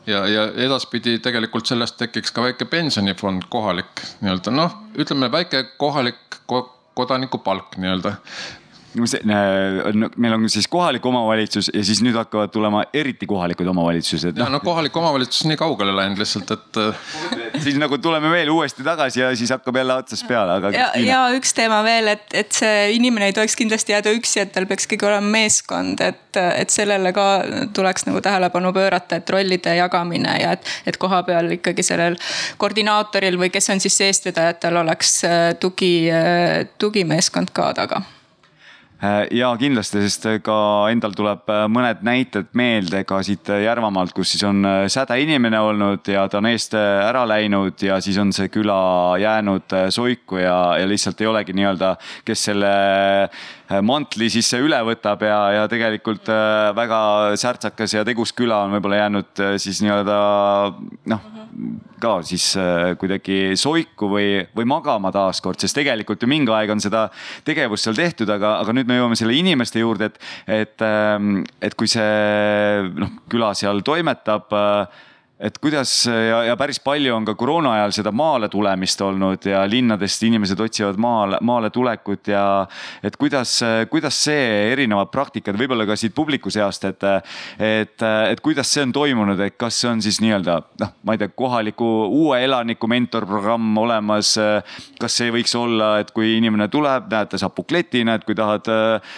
ja, ja edaspidi tegelikult sellest tekiks ka väike pensionifond kohalik nii-öelda. Noh, ütleme väike kohalik kodanikupalk nii-öelda meil on siis kohalik omavalitsus ja siis nüüd hakkavad tulema eriti kohalikud omavalitsused. no, no kohalik omavalitsus on nii kaugele läinud lihtsalt, et. siis nagu tuleme veel uuesti tagasi ja siis hakkab jälle otsast peale, aga. ja, ja üks teema veel, et, et see inimene ei tohiks kindlasti jääda üksi, et tal peaks ikkagi olema meeskond, et, et sellele ka tuleks nagu tähelepanu pöörata, et rollide jagamine ja et, et kohapeal ikkagi sellel koordinaatoril või kes on siis eestvedajatel oleks tugi, tugimeeskond ka taga Äh, ja kindlasti, sest ka endal tuleb äh, mõned näited meelde ka siit Järvamaalt, kus siis on äh, säde inimene olnud ja ta on eest ära läinud ja siis on see küla jäänud soiku ja, ja lihtsalt ei olegi nii-öelda, kes selle mantli siis üle võtab ja, ja tegelikult väga särtsakas ja tegus küla on võib-olla jäänud siis nii-öelda noh ka siis äh, kuidagi soiku või, või magama taaskord, sest tegelikult ju mingi aeg on seda tegevust seal tehtud, aga, aga nüüd me jõuame selle inimeste juurde, et, et, ähm, et kui see noh, küla seal toimetab äh, et kuidas ja, ja päris palju on ka koroona ajal seda maale tulemist olnud ja linnadest inimesed otsivad maale, maale tulekut ja et kuidas, kuidas see erinevad praktikad, võib-olla ka siit publiku seast, et, et, et kuidas see on toimunud, et kas see on siis nii-öelda noh, ma ei tea, kohaliku uue elaniku mentorprogramm olemas. kas see võiks olla, et kui inimene tuleb, näed, ta saab bukleti, näed, kui tahad äh,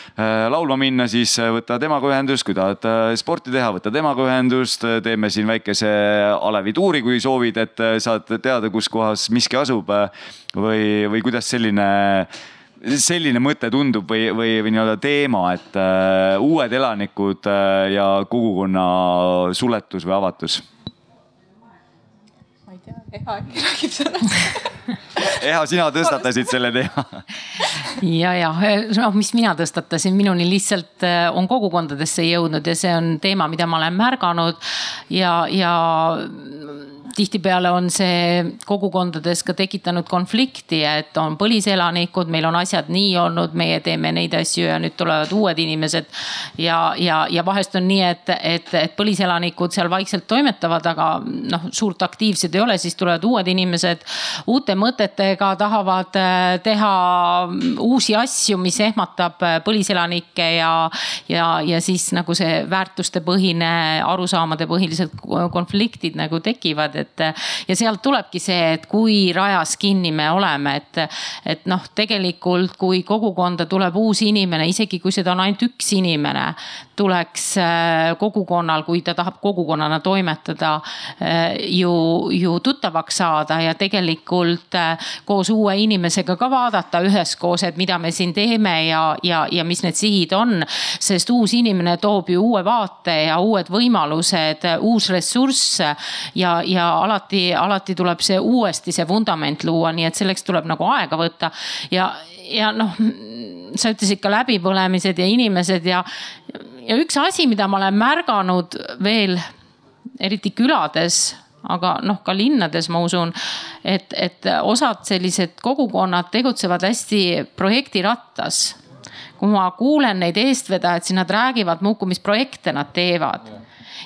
laulma minna, siis võta temaga ühendust, kui tahad äh, sporti teha, võta temaga ühendust, teeme siin väikese alevi tuuri, kui soovid, et äh, saad teada, kus kohas miski asub. Äh, või, või kuidas selline, selline mõte tundub või, või, või nii-öelda teema, et uh, uued elanikud ja kogukonna suletus või avatus? Eha äkki räägib sellest Eha, sina tõstatasid selle teema. ja, ja noh, mis mina tõstatasin, minuni lihtsalt äh, on kogukondadesse jõudnud ja see on teema, mida ma olen märganud ja, ja tihtipeale on see kogukondades ka tekitanud konflikti, et on põliselanikud, meil on asjad nii olnud, meie teeme neid asju ja nüüd tulevad uued inimesed. ja, ja, ja vahest on nii, et, et, et põliselanikud seal vaikselt toimetavad, aga noh, suurt aktiivsed ei ole, siis tulevad uued inimesed uute mõtetega, tahavad äh, teha uusi asju, mis ehmatab äh, põliselanikke ja, ja, ja siis nagu see väärtustepõhine, arusaamade põhilised konfliktid nagu tekivad et ja sealt tulebki see, et kui rajas kinni me oleme, et, et noh, tegelikult kui kogukonda tuleb uus inimene, isegi kui seda on ainult üks inimene, tuleks äh, kogukonnal, kui ta tahab kogukonnana toimetada, äh, ju, ju tuttavaks saada ja tegelikult äh, koos uue inimesega ka vaadata üheskoos, et mida me siin teeme ja, ja, ja mis need sihid on. sest uus inimene toob ju uue vaate ja uued võimalused, uus ressurss ja, ja alati, alati tuleb see uuesti see vundament luua, nii et selleks tuleb nagu aega võtta ja, ja noh, sa ütlesid ka läbipõlemised ja inimesed ja, ja üks asi, mida ma olen märganud veel, eriti külades aga noh, ka linnades ma usun, et, et osad sellised kogukonnad tegutsevad hästi projektirattas. kui ma kuulen neid eestvedajaid, siis nad räägivad muudkui, mis projekte nad teevad.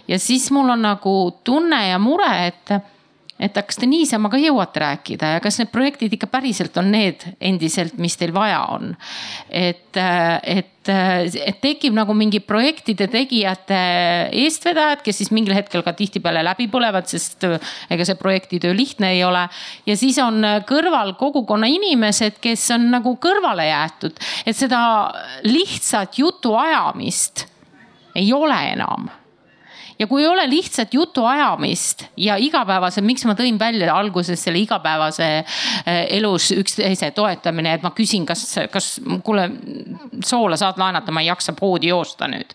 Ja siis mul on nagu tunne ja mure, et et kas te niisama ka jõuate rääkida ja kas need projektid ikka päriselt on need endiselt, mis teil vaja on. et, et, et tekib nagu mingi projektide tegijate eestvedajad, kes siis mingil hetkel ka tihtipeale läbi põlevad, sest ega see projektitöö lihtne ei ole. ja siis on kõrval kogukonna inimesed, kes on nagu kõrvale jäetud, et seda lihtsat jutuajamist ei ole enam ja kui ei ole lihtsat jutuajamist ja igapäevase, miks ma tõin välja alguses selle igapäevase eh, elus üksteise toetamine, et ma küsin, kas, kas kuule, soola saad laenata, ma ei jaksa poodi joosta nüüd.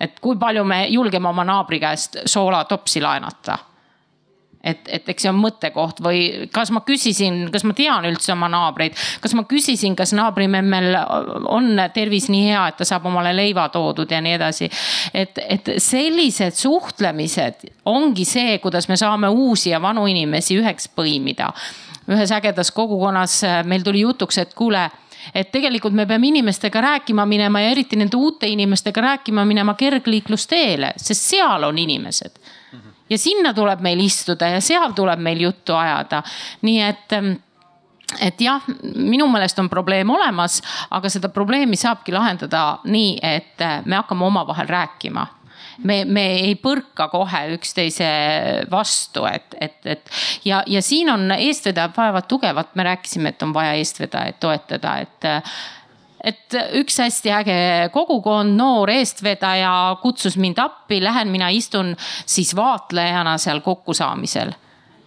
et kui palju me julgeme oma naabri käest soolatopsi laenata et, et eks see on mõttekoht või kas ma küsisin, kas ma tean üldse oma naabreid, kas ma küsisin, kas naabrimemmel on tervis nii hea, et ta saab omale leiva toodud ja nii edasi. et, et sellised suhtlemised ongi see, kuidas me saame uusi ja vanu inimesi üheks põimida. ühes ägedas kogukonnas meil tuli jutuks, et kuule et tegelikult me peame inimestega rääkima minema ja eriti nende uute inimestega rääkima minema kergliiklusteele, sest seal on inimesed ja sinna tuleb meil istuda ja seal tuleb meil juttu ajada. nii et ähm, et jah, minu meelest on probleem olemas, aga seda probleemi saabki lahendada nii, et äh, me hakkame omavahel rääkima me, me ei põrka kohe üksteise vastu, et, et, et ja, ja siin on eestvedajad vajavad tugevat, me rääkisime, et on vaja eestvedajaid toetada, et et üks hästi äge kogukond, noor eestvedaja kutsus mind appi, lähen mina istun siis vaatlejana seal kokkusaamisel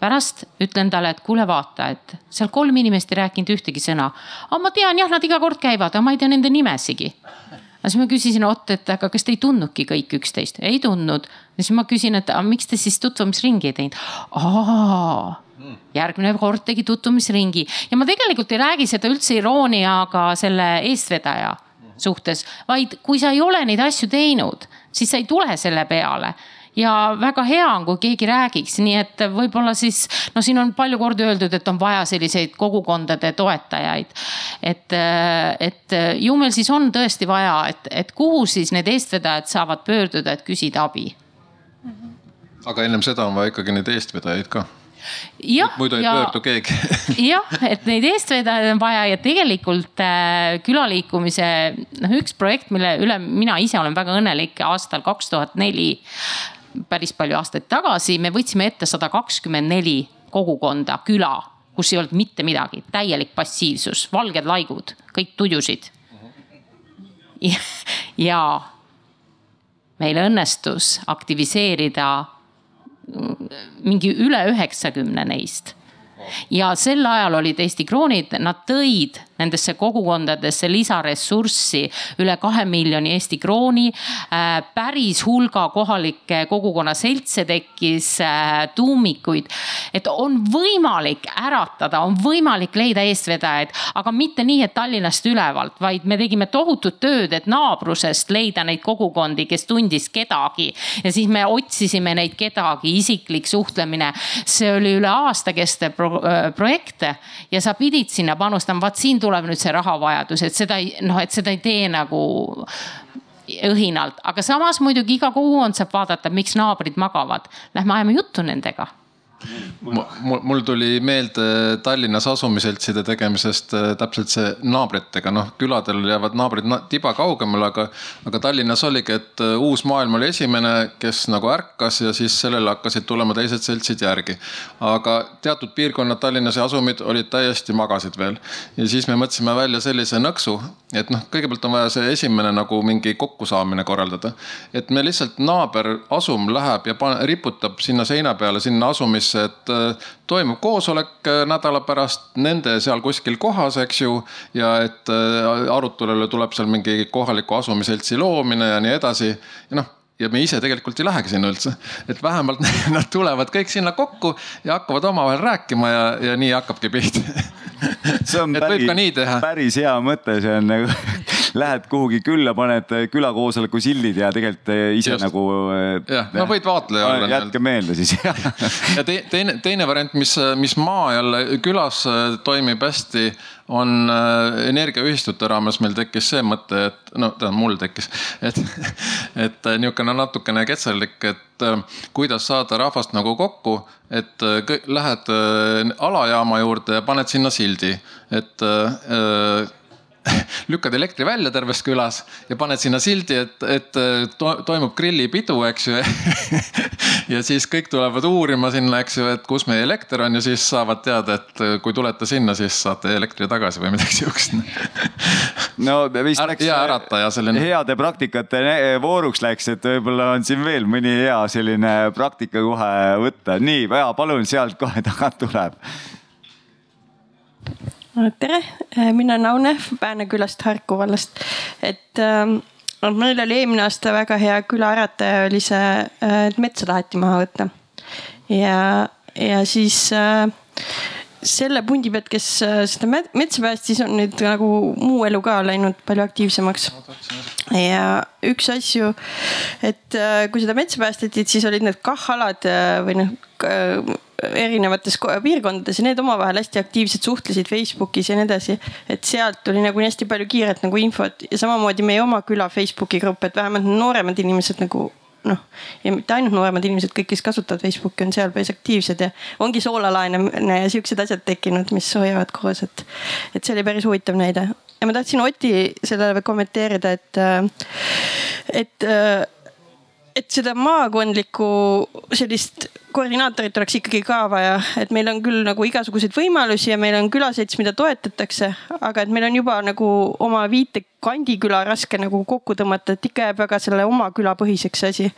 pärast ütlen talle, et kuule, vaata, et seal kolm inimest ei rääkinud ühtegi sõna. aga ma tean jah, nad iga kord käivad, aga ma ei tea nende nimesigi. aga siis ma küsisin, Ott, et aga kas te ei tundnudki kõik üksteist? ei tundnud. siis ma küsin, et aga miks te siis tutvumisringi ei teinud? aa järgmine kord tegi tutvumisringi. Ja ma tegelikult ei räägi seda üldse irooniaga selle eestvedaja suhtes, vaid kui sa ei ole neid asju teinud, siis sa ei tule selle peale. Ja väga hea on, kui keegi räägiks, nii et võib-olla siis no siin on palju kordi öeldud, et on vaja selliseid kogukondade toetajaid. et, et ju meil siis on tõesti vaja, et, et kuhu siis need eestvedajad saavad pöörduda, et küsida abi. Aga ennem seda on vaja ikkagi neid eestvedajaid ka muidu ei ja, pöördu keegi jah, et neid eestvedajaid on vaja ja tegelikult äh, külaliikumise noh, üks projekt, mille üle mina ise olen väga õnnelik aastal kaks tuhat neli. päris palju aastaid tagasi me võtsime ette sada kakskümmend neli kogukonda, küla, kus ei olnud mitte midagi, täielik passiivsus, valged laigud, kõik tudusid. ja meil õnnestus aktiviseerida mingi üle üheksakümne neist. Ja sel ajal olid Eesti kroonid, nad tõid nendesse kogukondadesse lisaressurssi üle kahe miljoni Eesti krooni. Äh, päris hulga kohalikke kogukonna seltse tekkis, äh, tuumikuid. et on võimalik äratada, on võimalik leida eestvedajaid, aga mitte nii, et Tallinnast ülevalt, vaid me tegime tohutut tööd, et naabrusest leida neid kogukondi, kes tundis kedagi. ja siis me otsisime neid kedagi, isiklik suhtlemine. see oli üle aasta kestev pro projekt ja sa pidid sinna panustama, vaat siin tuleb nüüd see rahavajadus, et seda ei noh, et seda ei tee nagu õhinalt, aga samas muidugi iga kogukond saab vaadata, miks naabrid magavad. Lähme ajame juttu nendega mul, mul tuli meelde Tallinnas asumiseltside tegemisest äh, täpselt see naabritega, noh küladel jäävad naabrid tiba kaugemale, aga, aga Tallinnas oligi, et äh, Uus Maailm oli esimene, kes nagu ärkas ja siis sellele hakkasid tulema teised seltsid järgi. aga teatud piirkonnad Tallinnas ja asumid olid täiesti magasid veel ja siis me mõtlesime välja sellise nõksu, et noh, kõigepealt on vaja see esimene nagu mingi kokkusaamine korraldada. et me lihtsalt naaberasum läheb ja riputab sinna seina peale, sinna asumisse, et äh, toimub koosolek äh, nädala pärast nende seal kuskil kohas, eks ju. ja et äh, arutelule tuleb seal mingi kohaliku asumiseltsi loomine ja nii edasi ja noh ja me ise tegelikult ei lähegi sinna üldse. et vähemalt nad tulevad kõik sinna kokku ja hakkavad omavahel rääkima ja, ja nii hakkabki pihta see on päris, päris hea mõte, see on nagu lähed kuhugi külla, paned külakoosoleku sildid ja tegelikult ise Just. nagu. jah, no võid vaatleja olla. jätke meelde siis ja te, teine, teine variant, mis, mis maa jälle külas toimib hästi on äh, energiaühistute raames meil tekkis see mõte, et no tähendab mul tekkis, et, et äh, niisugune natukene ketserlik, et äh, kuidas saada rahvast nagu kokku, et lähed alajaama juurde ja paned sinna sildi, et lükkad elektri välja terves külas ja paned sinna sildi, et, et to, toimub grillipidu, eks ju ja siis kõik tulevad uurima sinna, eks ju, et kus meie elekter on ja siis saavad teada, et kui tulete sinna, siis saate elektri tagasi või midagi siukest no vist läks. hea ärataja selline. heade praktikate vooruks läks, et võib-olla on siin veel mõni hea selline praktika kohe võtta. nii, palun sealt kohe tagant tuleb tere, äh, mina olen Aune Pärnu külast Harku vallast. et äh, meil oli eelmine aasta väga hea külaärataja oli see, äh, et metsa taheti maha võtta. ja, ja siis äh, selle pundi pealt, kes seda metsa päästis, on nüüd nagu muu elu ka läinud palju aktiivsemaks. ja üks asju, et kui seda metsa päästeti, siis olid need KAH-alad või noh erinevates piirkondades ja need omavahel hästi aktiivselt suhtlesid Facebookis ja nii edasi. et sealt tuli nagu nii hästi palju kiiret nagu infot ja samamoodi meie oma küla Facebooki grupp, et vähemalt nooremad inimesed nagu noh, ja mitte ainult nooremad inimesed, kõik, kes kasutavad Facebooki, on seal päris aktiivsed ja ongi soolalaenemine ja siuksed asjad tekkinud, mis hoiavad koos, et. et see oli päris huvitav näide ja ma tahtsin Oti sellele kommenteerida, et, et et seda maakondlikku sellist koordinaatorit oleks ikkagi ka vaja, et meil on küll nagu igasuguseid võimalusi ja meil on külaselts, mida toetatakse, aga et meil on juba nagu oma viite kandiküla raske nagu kokku tõmmata, et ikka jääb väga selle oma küla põhiseks asi.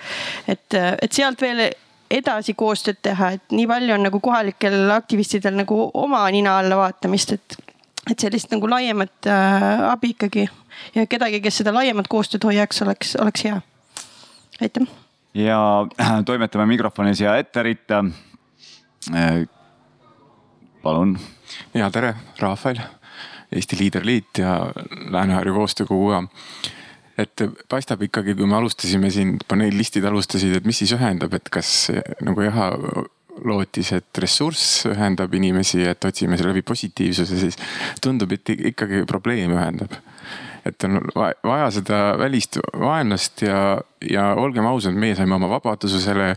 et, et sealt veel edasi koostööd teha, et nii palju on nagu kohalikel aktivistidel nagu oma nina alla vaatamist, et, et sellist nagu laiemat äh, abi ikkagi ja kedagi, kes seda laiemat koostööd hoiaks, oleks, oleks hea aitäh. ja toimetame mikrofoni siia ette ritta. Äh, palun. ja tere, Rafael, Eesti Liiderliit ja Lääne-Harju Koostöökogu ka et paistab ikkagi, kui me alustasime siin, paneellistid alustasid, et mis siis ühendab, et kas nagu Jaha lootis, et ressurss ühendab inimesi, et otsime selle läbi positiivsuse, siis tundub, et ikkagi probleem ühendab et on vaja seda välist vaenlast ja, ja olgem ausad, meie saime oma vabaduse selle,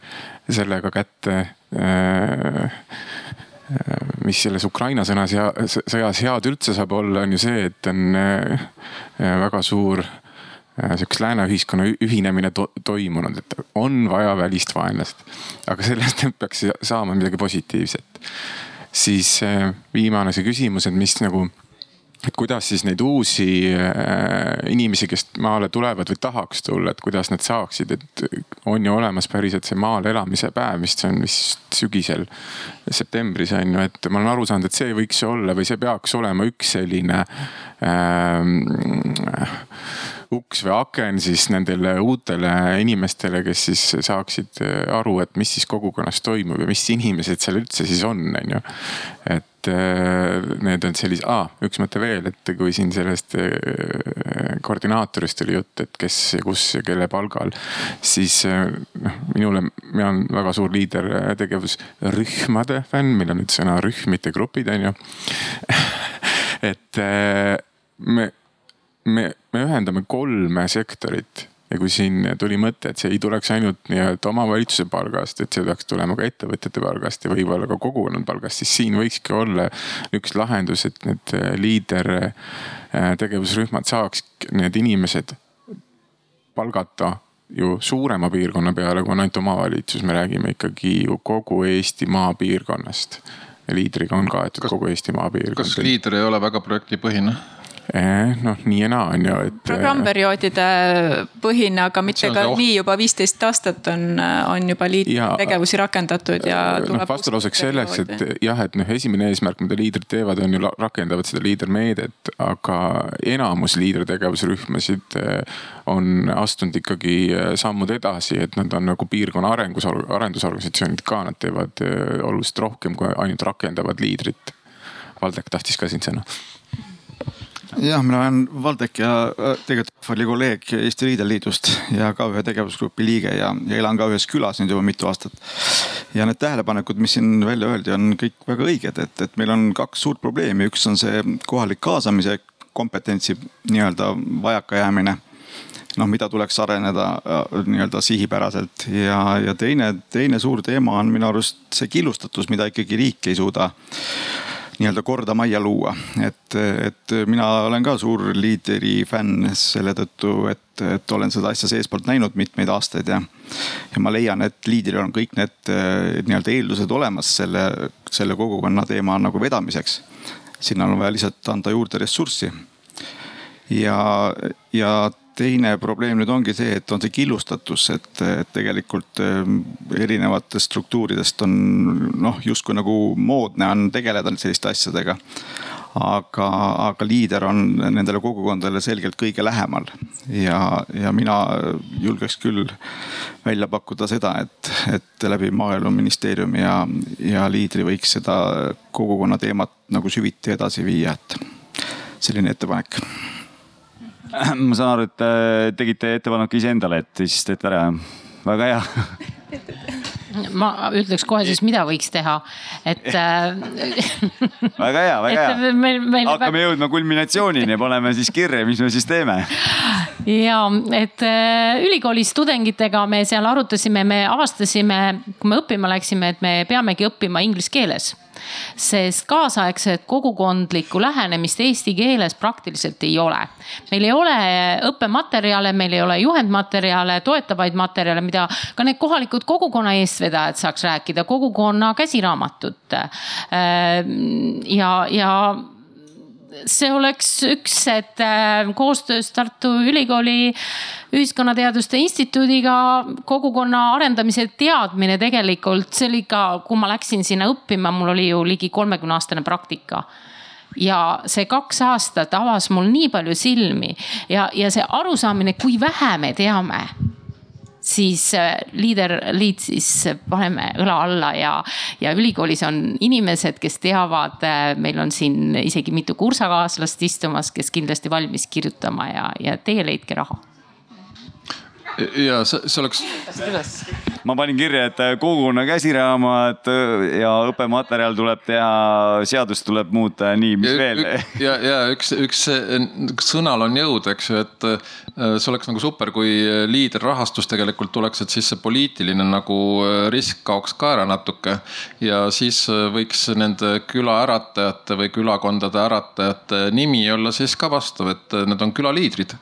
sellega kätte mis selles Ukraina sõnas ja sõjas head üldse saab olla, on ju see, et on väga suur sihukese lääne ühiskonna ühinemine to toimunud, et on vaja välist vaenlast. aga sellest peaks saama midagi positiivset. siis viimane see küsimus, et mis nagu et kuidas siis neid uusi äh, inimesi, kes maale tulevad või tahaks tulla, et kuidas nad saaksid, et on ju olemas päriselt see maal elamise päev, mis on vist sügisel, septembris on ju, et ma olen aru saanud, et see võiks olla või see peaks olema üks selline ähm, uks või aken siis nendele uutele inimestele, kes siis saaksid aru, et mis siis kogukonnas toimub ja mis inimesed seal üldse siis on, on ju. et Äh, need on sellised, aa, üks mõte veel, et kui siin sellest äh, koordinaatorist oli jutt, et kes ja kus ja kelle palgal, siis äh, noh, minule, mina olen väga suur liider tegevusrühmade fänn, meil on nüüd sõna rühm, mitte grupid, on ju. et me, me, me ühendame kolme sektorit ja kui siin tuli mõte, et see ei tuleks ainult nii-öelda omavalitsuse palgast, et see peaks tulema ka ettevõtjate palgast ja võib-olla ka kogukonna palgast, siis siin võikski olla üks lahendus, et need liider äh, tegevusrühmad saaks need inimesed palgata ju suurema piirkonna peale, kui on ainult omavalitsus, me räägime ikkagi ju kogu Eesti maapiirkonnast. liidriga on kaetud kogu Eesti maapiirkond. kas liider ei ole väga projektipõhine? Eh, noh, nii ja naa on ju, et. programmperioodide põhine, aga mitte ka nii juba viisteist aastat on, on juba liit ja, tegevusi rakendatud ja. noh, vastulauseks selleks, et jah, et noh, esimene eesmärk, mida liidrid teevad, on ju rakendavad seda liidermeedet, aga enamus liidertegevusrühmasid eh, on astunud ikkagi eh, sammud edasi, et nad on nagu piirkonna arengus, arendusorganisatsioonid ka, nad teevad oluliselt rohkem kui ainult rakendavad liidrit. Valdek tahtis ka siin sõna jah, mina olen Valdek ja äh, tegelikult Rahvali kolleeg Eesti Liideliidust ja ka ühe tegevusgrupi liige ja, ja elan ka ühes külas nüüd juba mitu aastat. ja need tähelepanekud, mis siin välja öeldi, on kõik väga õiged, et, et meil on kaks suurt probleemi, üks on see kohalik kaasamise kompetentsi nii-öelda vajakajäämine noh, mida tuleks areneda äh, nii-öelda sihipäraselt ja, ja teine, teine suur teema on minu arust see killustatus, mida ikkagi riik ei suuda nii-öelda korda majja luua. et, et mina olen ka suur liideri fänn selle tõttu, et, et olen seda asja seestpoolt näinud mitmeid aastaid ja. ja ma leian, et liidril on kõik need nii-öelda eeldused olemas selle, selle kogukonna teema nagu vedamiseks. sinna on vaja lihtsalt anda juurde ressurssi. ja, ja teine probleem nüüd ongi see, et on see killustatus, et, et tegelikult ähm, erinevatest struktuuridest on noh, justkui nagu moodne on tegeleda selliste asjadega. aga, aga liider on nendele kogukondadele selgelt kõige lähemal ja, ja mina julgeks küll välja pakkuda seda, et, et läbi maaeluministeeriumi ja, ja liidri võiks seda kogukonna teemat nagu süviti edasi viia, et selline ettepanek ma saan aru, et äh, tegite ettepaneku iseendale, et siis teete ära, väga hea ma ütleks kohe siis, mida võiks teha, et äh, väga hea, väga hea. Hakkame väga... jõudma kulminatsioonini ja paneme siis kirja, mis me siis teeme. ja et äh, ülikoolis tudengitega me seal arutasime, me avastasime, kui me õppima läksime, et me peamegi õppima inglise keeles sest kaasaegset kogukondlikku lähenemist eesti keeles praktiliselt ei ole. meil ei ole õppematerjale, meil ei ole juhendmaterjale, toetavaid materjale, mida ka need kohalikud kogukonna eestvedajad saaks rääkida, kogukonna käsiraamatut. ja, ja see oleks üks, et äh, koostöös Tartu Ülikooli Ühiskonnateaduste Instituudiga kogukonna arendamise teadmine tegelikult, see oli ka, kui ma läksin sinna õppima, mul oli ju ligi kolmekümne aastane praktika. Ja see kaks aastat avas mul nii palju silmi ja, ja see arusaamine, kui vähe me teame siis äh, liider, liit siis paneme õla alla ja, ja ülikoolis on inimesed, kes teavad, äh, meil on siin isegi mitu kursakaaslast istumas, kes kindlasti valmis kirjutama ja, ja teie leidke raha ja see, see oleks, ma panin kirja, et kogukonna käsiraamat ja õppematerjal tuleb teha, seadust tuleb muuta ja nii, mis ja, veel? ja, ja üks, üks sõnal on jõud, eks ju, et see oleks nagu super, kui liiderrahastus tegelikult tuleks, et siis see poliitiline nagu risk kaoks ka ära natuke. ja siis võiks nende küla äratajate või külakondade äratajate nimi olla siis ka vastav, et need on külaliidrid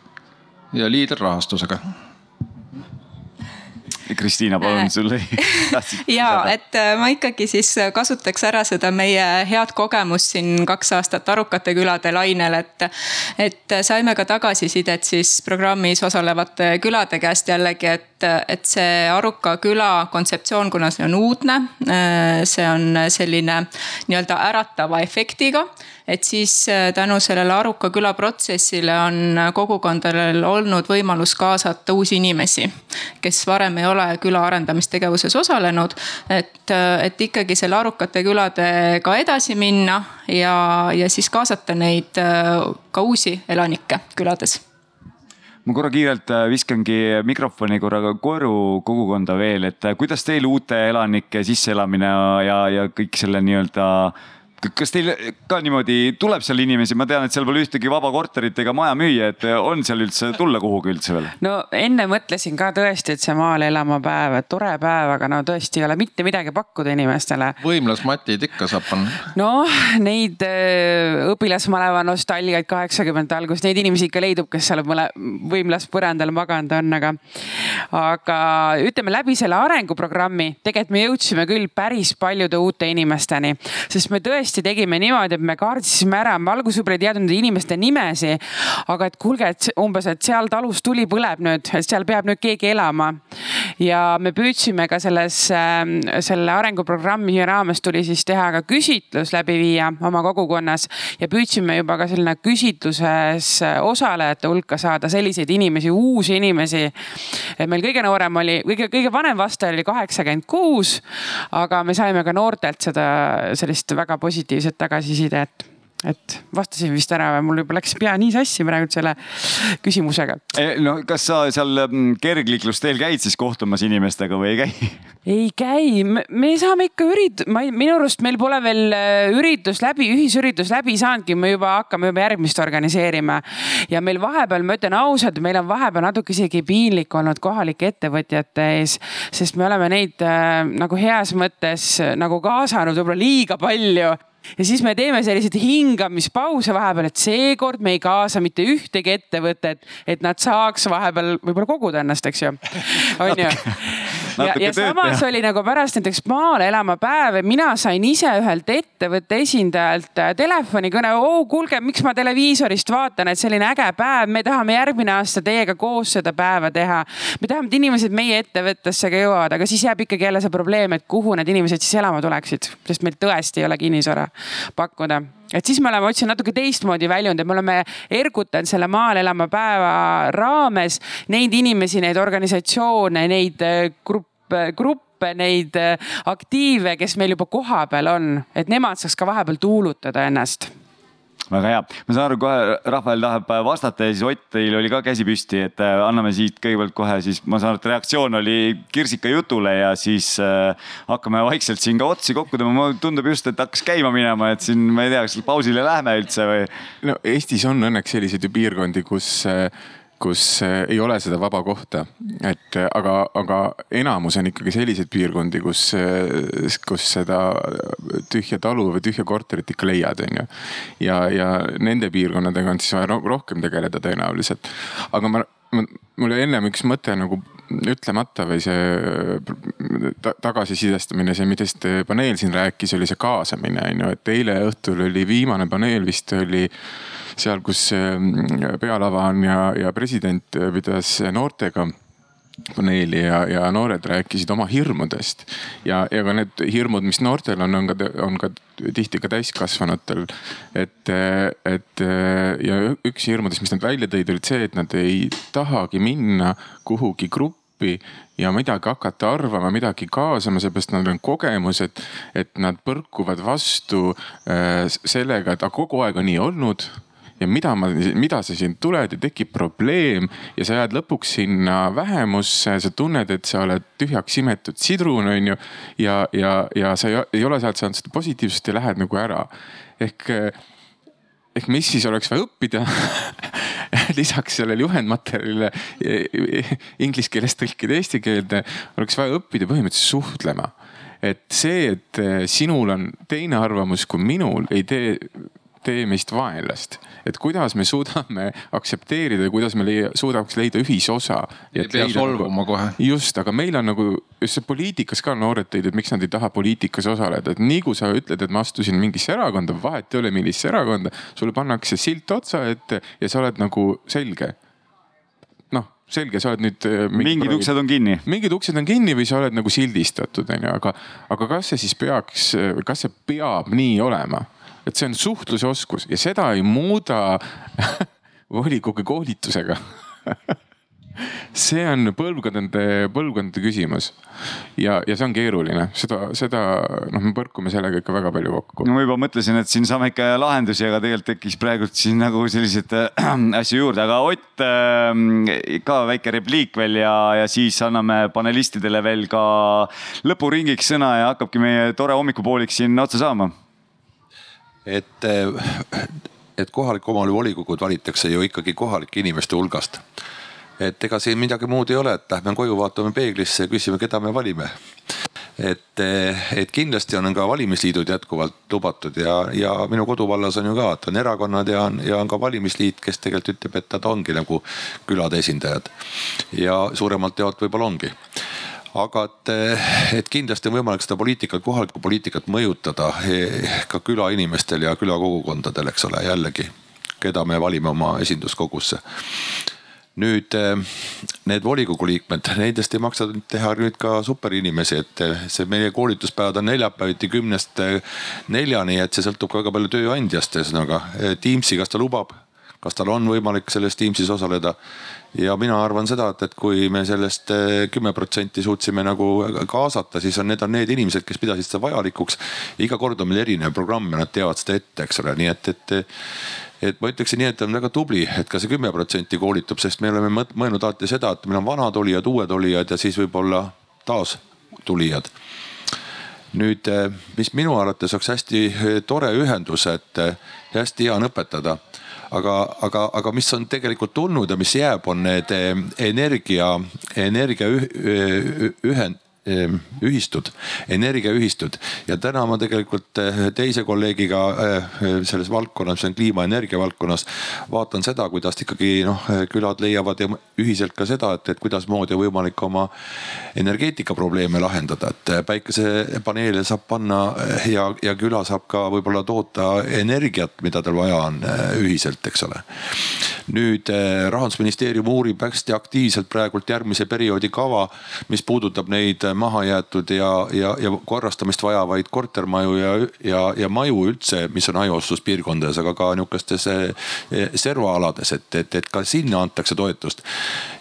ja liiderrahastusega Kristiina, palun sulle ja et äh, ma ikkagi siis kasutaks ära seda meie head kogemust siin kaks aastat Arukate külade lainel, et. et saime ka tagasisidet siis programmis osalevate külade käest jällegi, et, et see Aruka küla kontseptsioon, kuna see on uudne. Äh, see on selline nii-öelda äratava efektiga et siis äh, tänu sellele Aruka küla protsessile on kogukondadel olnud võimalus kaasata uusi inimesi, kes varem ei ole küla arendamistegevuses osalenud. et, äh, et ikkagi selle Arukate küladega edasi minna ja, ja siis kaasata neid äh, ka uusi elanikke külades ma korra kiirelt viskangi mikrofoni korraga Koeru kogukonda veel, et kuidas teil uute elanike sisseelamine ja, ja kõik selle nii-öelda kas teil ka niimoodi tuleb seal inimesi, ma tean, et seal pole ühtegi vaba korterit ega maja müüa, et on seal üldse tulla kuhugi üldse veel? no enne mõtlesin ka tõesti, et see maale elama päev, et tore päev, aga no tõesti ei ole mitte midagi pakkuda inimestele. võimlasmatid ikka saab panna. noh, neid äh, õpilasmaleva nostalgiaid kaheksakümnendate alguses, neid inimesi ikka leidub, kes seal mõle võimlaspõrandal maganud on, aga. aga ütleme läbi selle arenguprogrammi tegelikult me jõudsime küll päris paljude uute inimesteni, sest me tõesti tõesti tegime niimoodi, et me kaardistasime ära, me alguses võib-olla ei teadnud inimeste nimesi. aga et kuulge, et umbes, et seal talus tuli põleb nüüd, et seal peab nüüd keegi elama. ja me püüdsime ka selles, ähm, selle arenguprogrammi raames tuli siis teha ka küsitlus läbi viia oma kogukonnas. ja püüdsime juba ka selline küsitluses osalejate hulka saada selliseid inimesi, uusi inimesi. meil kõige noorem oli, kõige, kõige vanem vastaja oli kaheksakümmend kuus. aga me saime ka noortelt seda sellist väga positiivset positiivset tagasisidet et vastasin vist ära või mul juba läks pea nii sassi praegu selle küsimusega. E, no kas sa seal mm, kergliiklusteel käid siis kohtumas inimestega või ei käi? ei käi, me saame ikka ürit-, ma ei, minu arust meil pole veel äh, üritus läbi, ühisüritus läbi saanudki, me juba hakkame juba järgmist organiseerima. ja meil vahepeal, ma ütlen ausalt, meil on vahepeal natuke isegi piinlik olnud kohalike ettevõtjate ees, sest me oleme neid äh, nagu heas mõttes nagu kaasanud võib-olla liiga palju ja siis me teeme selliseid hingamispause vahepeal, et seekord me ei kaasa mitte ühtegi ettevõtet, et nad saaks vahepeal võib-olla koguda ennast, eks ju. on ju. Ja, ja samas teha. oli nagu pärast näiteks maale elama päev, mina sain ise ühelt ettevõtte esindajalt äh, telefonikõne. oo, kuulge, miks ma televiisorist vaatan, et selline äge päev, me tahame järgmine aasta teiega koos seda päeva teha. me tahame, et inimesed meie ettevõttesse ka jõuavad, aga siis jääb ikkagi jälle see probleem, et kuhu need inimesed siis elama tuleksid, sest meil tõesti ei ole kinnisvara pakkuda et siis me oleme otsinud natuke teistmoodi väljund, et me oleme ergutanud selle maal elama päeva raames neid inimesi, neid organisatsioone, neid äh, gruppe, gruppe, neid äh, aktiive, kes meil juba kohapeal on, et nemad saaks ka vahepeal tuulutada ennast väga hea, ma saan aru, kohe Rafael tahab vastata ja siis Ott, teil oli ka käsi püsti, et äh, anname siit kõigepealt kohe siis, ma saan aru, et reaktsioon oli Kirsika jutule ja siis äh, hakkame vaikselt siin ka otsi kokku tõmbama. tundub just, et hakkas käima minema, et siin ma ei tea, kas pausile lähme üldse või? no Eestis on õnneks selliseid ju piirkondi, kus äh kus eh, ei ole seda vaba kohta. et eh, aga, aga enamus on ikkagi selliseid piirkondi, kus, eh, kus seda tühja talu või tühja korterit ikka leiad, on ju. ja, ja nende piirkonnadega on siis vaja rohkem tegeleda tõenäoliselt. aga ma, ma, mul oli ennem üks mõte nagu ütlemata või see ta tagasisidestamine, see, millest paneel siin rääkis, oli see kaasamine on ju, et eile õhtul oli viimane paneel vist oli seal, kus mm, pealava on ja, ja president pidas noortega paneeli ja, ja noored rääkisid oma hirmudest. ja, ja ka need hirmud, mis noortel on, on ka, on ka tihti ka täiskasvanutel. et, et ja üks hirmudest, mis nad välja tõid, olid see, et nad ei tahagi minna kuhugi gruppi ja midagi hakata arvama, midagi kaasama, seepärast neil on kogemus, et, nad põrkuvad vastu äh, sellega, et kogu aeg on nii olnud ja mida ma, mida sa siin tuled ja tekib probleem ja sa jääd lõpuks sinna vähemusse, sa tunned, et sa oled tühjaks imetud sidrun, on ju. ja, ja, ja sa ei, ei ole sealt saanud seda positiivsust ja lähed nagu ära. ehk, ehk mis siis oleks vaja õppida lisaks sellele juhendmaterjalile inglise keelest tõlkida eesti keelde, oleks vaja õppida põhimõtteliselt suhtlema et see, et sinul on teine arvamus kui minul, ei tee tee meist vaenlast. et kuidas me suudame aktsepteerida, kuidas me leia, suudaks leida ühisosa. ei pea solvuma nagu, kohe. just, aga meil on nagu, just see poliitikas ka noored tõid, et miks nad ei taha poliitikas osaleda, et nii kui sa ütled, et ma astusin mingisse erakonda, vahet ei ole, millisesse erakonda, sulle pannakse silt otsa ette ja sa oled nagu selge noh, selge, sa oled nüüd. Äh, mingid uksed on kinni. mingid uksed on kinni või sa oled nagu sildistatud, onju, aga, aga kas see siis peaks, kas see peab nii olema? Et see on suhtlusoskus ja seda ei muuda volikogu koolitusega see on põlvkondade, põlvkondade küsimus. ja, ja see on keeruline, seda, seda noh, me põrkume sellega ikka väga palju kokku. no ma juba mõtlesin, et siin saame ikka lahendusi, aga tegelikult tekkis praegult siin nagu selliseid äh, asju juurde, aga Ott äh, ka väike repliik veel ja, ja siis anname panelistidele veel ka lõpuringiks sõna ja hakkabki meie tore hommikupooliks siin otsa saama et, et kohaliku omavalitsuse volikogud valitakse ju ikkagi kohalike inimeste hulgast. et ega siin midagi muud ei ole, et lähme koju, vaatame peeglisse ja küsime, keda me valime. et, et kindlasti on ka valimisliidud jätkuvalt lubatud ja, ja minu koduvallas on ju ka, et on erakonnad ja on, ja on ka valimisliit, kes tegelikult ütleb, et nad ongi nagu külade esindajad. ja suuremalt jaolt võib-olla ongi aga et, et kindlasti on võimalik seda poliitikat, kohalikku poliitikat mõjutada eh, ka külainimestel ja külakogukondadel, eks ole, jällegi, keda me valime oma esinduskogusse. Nüüd eh, need volikogu liikmed, nendest ei maksa teha nüüd ka superinimesi, et eh, see meie koolituspäevad on neljapäeviti kümnest neljani, et see sõltub ka väga palju tööandjast, ühesõnaga Teamsi, kas ta lubab, kas tal on võimalik selles Teamsis osaleda. Ja mina arvan seda, et, et kui me sellest eh, kümme protsenti suutsime nagu kaasata, siis on, need on need inimesed, kes pidasid seda vajalikuks. iga kord on meil erinev programm ja nad teavad seda ette, eks ole, nii et, et et ma ütleksin nii, et on väga tubli, et ka see kümme protsenti koolitub, sest me oleme mõelnud alati seda, et meil on vanad olijad, uued olijad ja siis võib-olla taas tulijad. Nüüd, eh, mis minu arvates oleks hästi eh, tore ühendus, et hästi hea on õpetada aga, aga, aga mis on tegelikult tulnud ja mis jääb, on need energia, energia ühend ühistud, energiaühistud ja täna ma tegelikult eh, teise kolleegiga eh, selles valdkonnas, see on kliimaenergia valdkonnas, vaatan seda, kuidas ikkagi noh, külad leiavad ühiselt ka seda, et, et kuidasmoodi on võimalik oma energeetikaprobleeme lahendada, et päikesepaneele saab panna eh, ja, ja küla saab ka võib-olla toota energiat, mida tal vaja on ühiselt, eks ole. nüüd rahandusministeerium uurib hästi aktiivselt praegult järgmise perioodi kava, mis puudutab neid maha jäetud ja, ja, ja korrastamist vajavaid kortermaju ja, ja, ja maju üldse, mis on hajaasustuspiirkondades, aga ka nihukestes eh, servaalades, et, et, et ka sinna antakse toetust.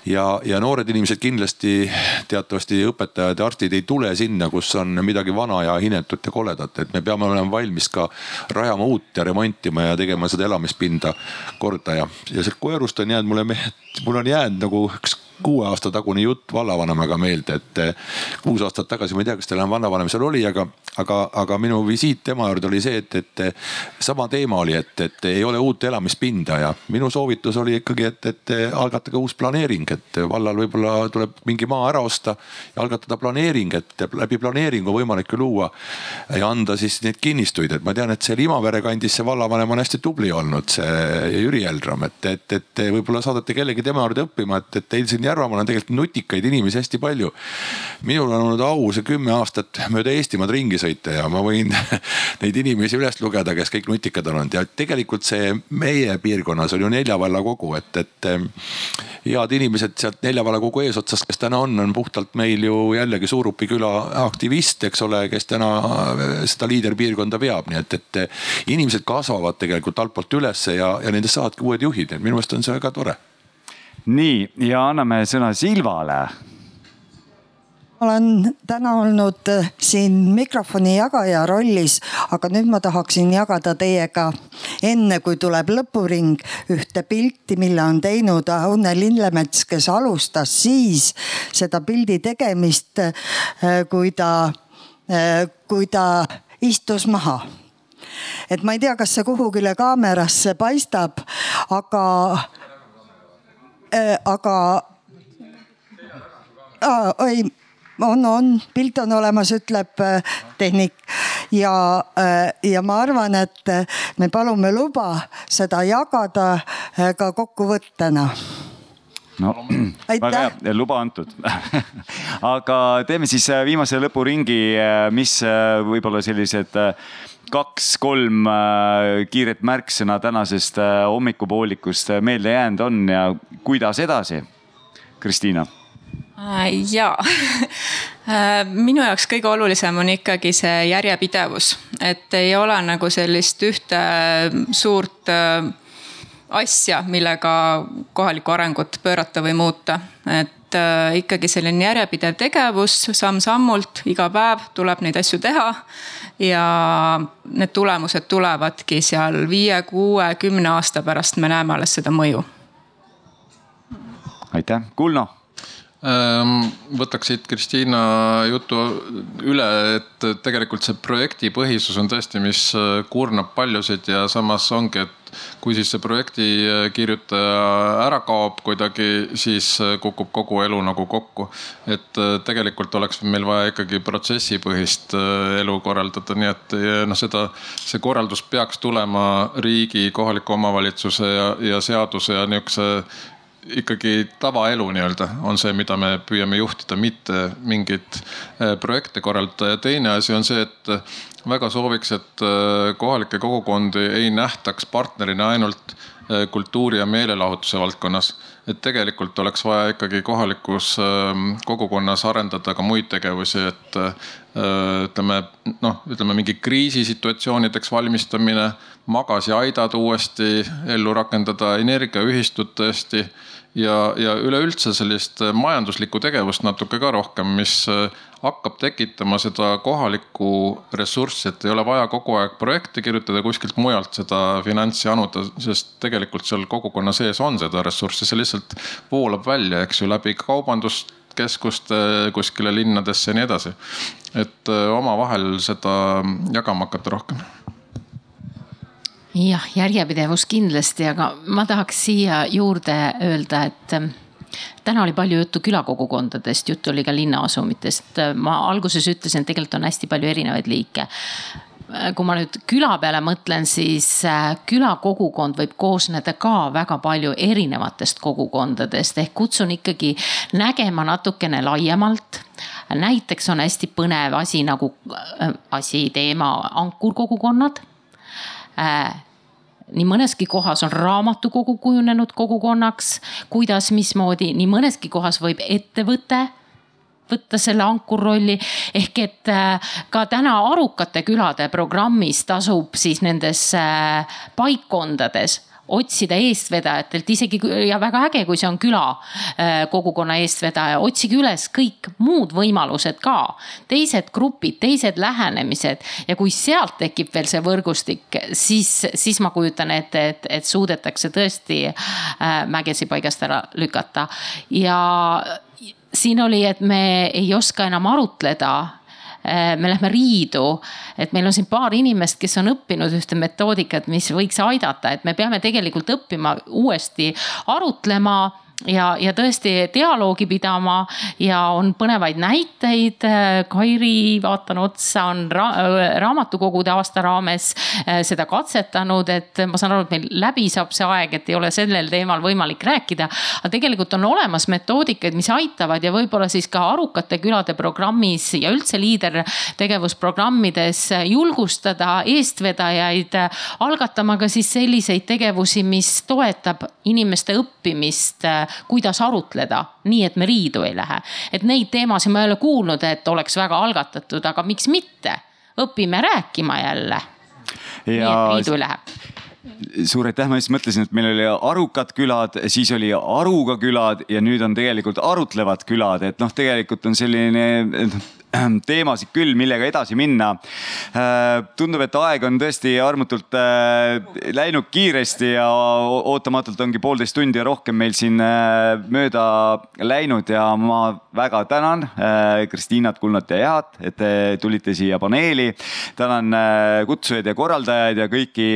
ja, ja noored inimesed kindlasti, teatavasti õpetajad ja arstid ei tule sinna, kus on midagi vana ja inetut ja koledat, et me peame olema valmis ka rajama uut ja remontima ja tegema seda elamispinda korda ja, ja sealt Koerust on jäänud mulle, mul on jäänud nagu üks kuue aasta tagune jutt vallavanemaga meelde, et eh, kuus aastat tagasi, ma ei tea, kas teil enam vallavanem seal oli, aga, aga, aga minu visiit tema juurde oli see, et, et sama teema oli, et, et ei ole uut elamispinda ja minu soovitus oli ikkagi, et, et algatage uus planeering, et vallal võib-olla tuleb mingi maa ära osta ja algatada planeering, et läbi planeeringu võimalik ju luua ja anda siis neid kinnistuid, et ma tean, et seal Imavere kandis see vallavanem on hästi tubli olnud, see Jüri Eldram, et, et, et võib-olla saadate kellegi tema juurde õppima, et, et teil siin Järvamaal on tegelikult nutikaid inimesi hästi palju. minul on olnud au see kümme aastat mööda Eestimaad ringi sõita ja ma võin neid inimesi üles lugeda, kes kõik nutikad on olnud. Ja tegelikult see meie piirkonnas on ju Nelja valla kogu, et, et head inimesed sealt Nelja valla kogu eesotsast, kes täna on, on puhtalt meil ju jällegi Suurupi küla aktivist, eks ole, kes täna seda liiderpiirkonda veab, nii et, et inimesed kasvavad tegelikult altpoolt ülesse ja, ja nendest saavadki uued juhid, et minu meelest on see väga tore. Nii ja anname sõna Silvale. Olen täna olnud äh, siin mikrofoni jagaja rollis, aga nüüd ma tahaksin jagada teiega enne kui tuleb lõpuring ühte pilti, mille on teinud Aune Lillemets, kes alustas siis seda pildi tegemist, äh, kui ta, äh, kui ta istus maha et ma ei tea, kas see kuhugile kaamerasse paistab, aga aga äh,. oi on, on, pilt on olemas, ütleb äh, tehnik. ja, äh, ja ma arvan, et äh, me palume luba seda jagada ka kokkuvõttena. No väga hea, luba antud. Aga teeme siis viimase lõpuringi, mis võib-olla sellised kaks-kolm kiiret märksõna tänasest hommikupoolikust meelde jäänud on ja kuidas edasi? Kristiina ja äh, minu jaoks kõige olulisem on ikkagi see järjepidevus, et ei ole nagu sellist ühte suurt äh, asja, millega kohalikku arengut pöörata või muuta. et ikkagi selline järjepidev tegevus samm-sammult, iga päev tuleb neid asju teha. ja need tulemused tulevadki seal viie, kuue, kümne aasta pärast, me näeme alles seda mõju. aitäh, Kulno võtaks siit Kristiina jutu üle, et tegelikult see projektipõhisus on tõesti, mis äh, kurnab paljusid ja samas ongi, et kui siis see projekti äh, kirjutaja ära kaob kuidagi, siis äh, kukub kogu elu nagu kokku. et tegelikult oleks meil vaja ikkagi protsessipõhist elu korraldada, nii et noh, seda, see korraldus peaks tulema riigi, kohaliku omavalitsuse ja, ja seaduse ja nihukese ikkagi tavaelu nii-öelda on see, mida me püüame juhtida, mitte mingeid äh, projekte korraldada ja teine asi on see, et väga sooviks, et äh, kohalikke kogukondi ei nähtaks partnerina ainult äh, kultuuri ja meelelahutuse valdkonnas. et tegelikult oleks vaja ikkagi kohalikus ähm, kogukonnas arendada ka muid tegevusi, et ütleme noh, ütleme mingi kriisisituatsioonideks valmistamine, magasiaidad uuesti ellu rakendada, energiaühistud tõesti ja, ja üleüldse sellist äh, majanduslikku tegevust natuke ka rohkem, mis äh, hakkab tekitama seda kohalikku ressurssi, et ei ole vaja kogu aeg projekte kirjutada kuskilt mujalt seda finantsi anuda, sest tegelikult seal kogukonna sees on seda ressurssi, see lihtsalt voolab välja, eks ju, läbi kaubanduskeskuste kuskile linnadesse ja nii edasi. et äh, omavahel seda jagama hakata rohkem jah, järjepidevus kindlasti, aga ma tahaks siia juurde öelda, et ähm, täna oli palju juttu külakogukondadest, juttu oli ka linnaasumitest. ma alguses ütlesin, et tegelikult on hästi palju erinevaid liike kui ma nüüd küla peale mõtlen, siis äh, külakogukond võib koosneda ka väga palju erinevatest kogukondadest ehk kutsun ikkagi nägema natukene laiemalt. näiteks on hästi põnev asi nagu äh, asi, teema ankurkogukonnad äh, nii mõneski kohas on raamatukogu kujunenud kogukonnaks, kuidas, mismoodi, nii mõneski kohas võib ettevõte võtta selle ankurrolli. ehk et äh, ka täna Arukate külade programmis tasub siis nendes äh, paikkondades otsida eestvedajatelt isegi ja väga äge, kui see on küla äh, kogukonna eestvedaja, otsige üles kõik muud võimalused ka. teised grupid, teised lähenemised ja kui sealt tekib veel see võrgustik, siis, siis ma kujutan ette, et, et suudetakse tõesti äh, mägesi paigast ära lükata ja siin oli, et me ei oska enam arutleda me lähme riidu. et meil on siin paar inimest, kes on õppinud ühte metoodikat, mis võiks aidata, et me peame tegelikult õppima uuesti arutlema ja, ja tõesti dialoogi pidama ja on põnevaid näiteid. Kairi, vaatan otsa, on ra raamatukogude aasta raames äh, seda katsetanud, et ma saan aru, et meil läbi saab see aeg, et ei ole sellel teemal võimalik rääkida. aga tegelikult on olemas metoodikaid, mis aitavad ja võib-olla siis ka arukate külade programmis ja üldse liidertegevusprogrammides julgustada eestvedajaid algatama ka siis selliseid tegevusi, mis toetab inimeste õppimist kuidas arutleda, nii et me riidu ei lähe. et neid teemasid ma ei ole kuulnud, et oleks väga algatatud, aga miks mitte, õpime rääkima jälle. nii et riidu ei lähe suur aitäh, ma just mõtlesin, et meil oli arukad külad, siis oli aruga külad ja nüüd on tegelikult arutlevad külad, et noh, tegelikult on selline teemasid küll, millega edasi minna. Äh, tundub, et aeg on tõesti armutult äh, läinud kiiresti ja ootamatult ongi poolteist tundi ja rohkem meil siin äh, mööda läinud ja ma väga tänan Kristiinat, Kulnat ja Ehat, et te tulite siia paneeli. tänan kutsujaid ja korraldajaid ja kõiki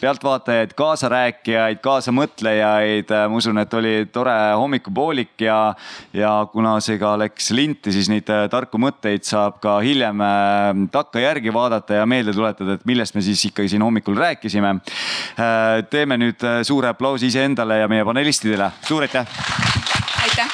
pealtvaatajaid, kaasarääkijaid, kaasamõtlejaid. ma usun, et oli tore hommikupoolik ja, ja kuna see ka läks linti, siis neid äh, tarku mõtteid saab ka hiljem äh, takkajärgi vaadata ja meelde tuletada, et millest me siis ikkagi siin hommikul rääkisime. Äh, teeme nüüd suure aplausi iseendale ja meie panelistidele, suur aitäh. aitäh.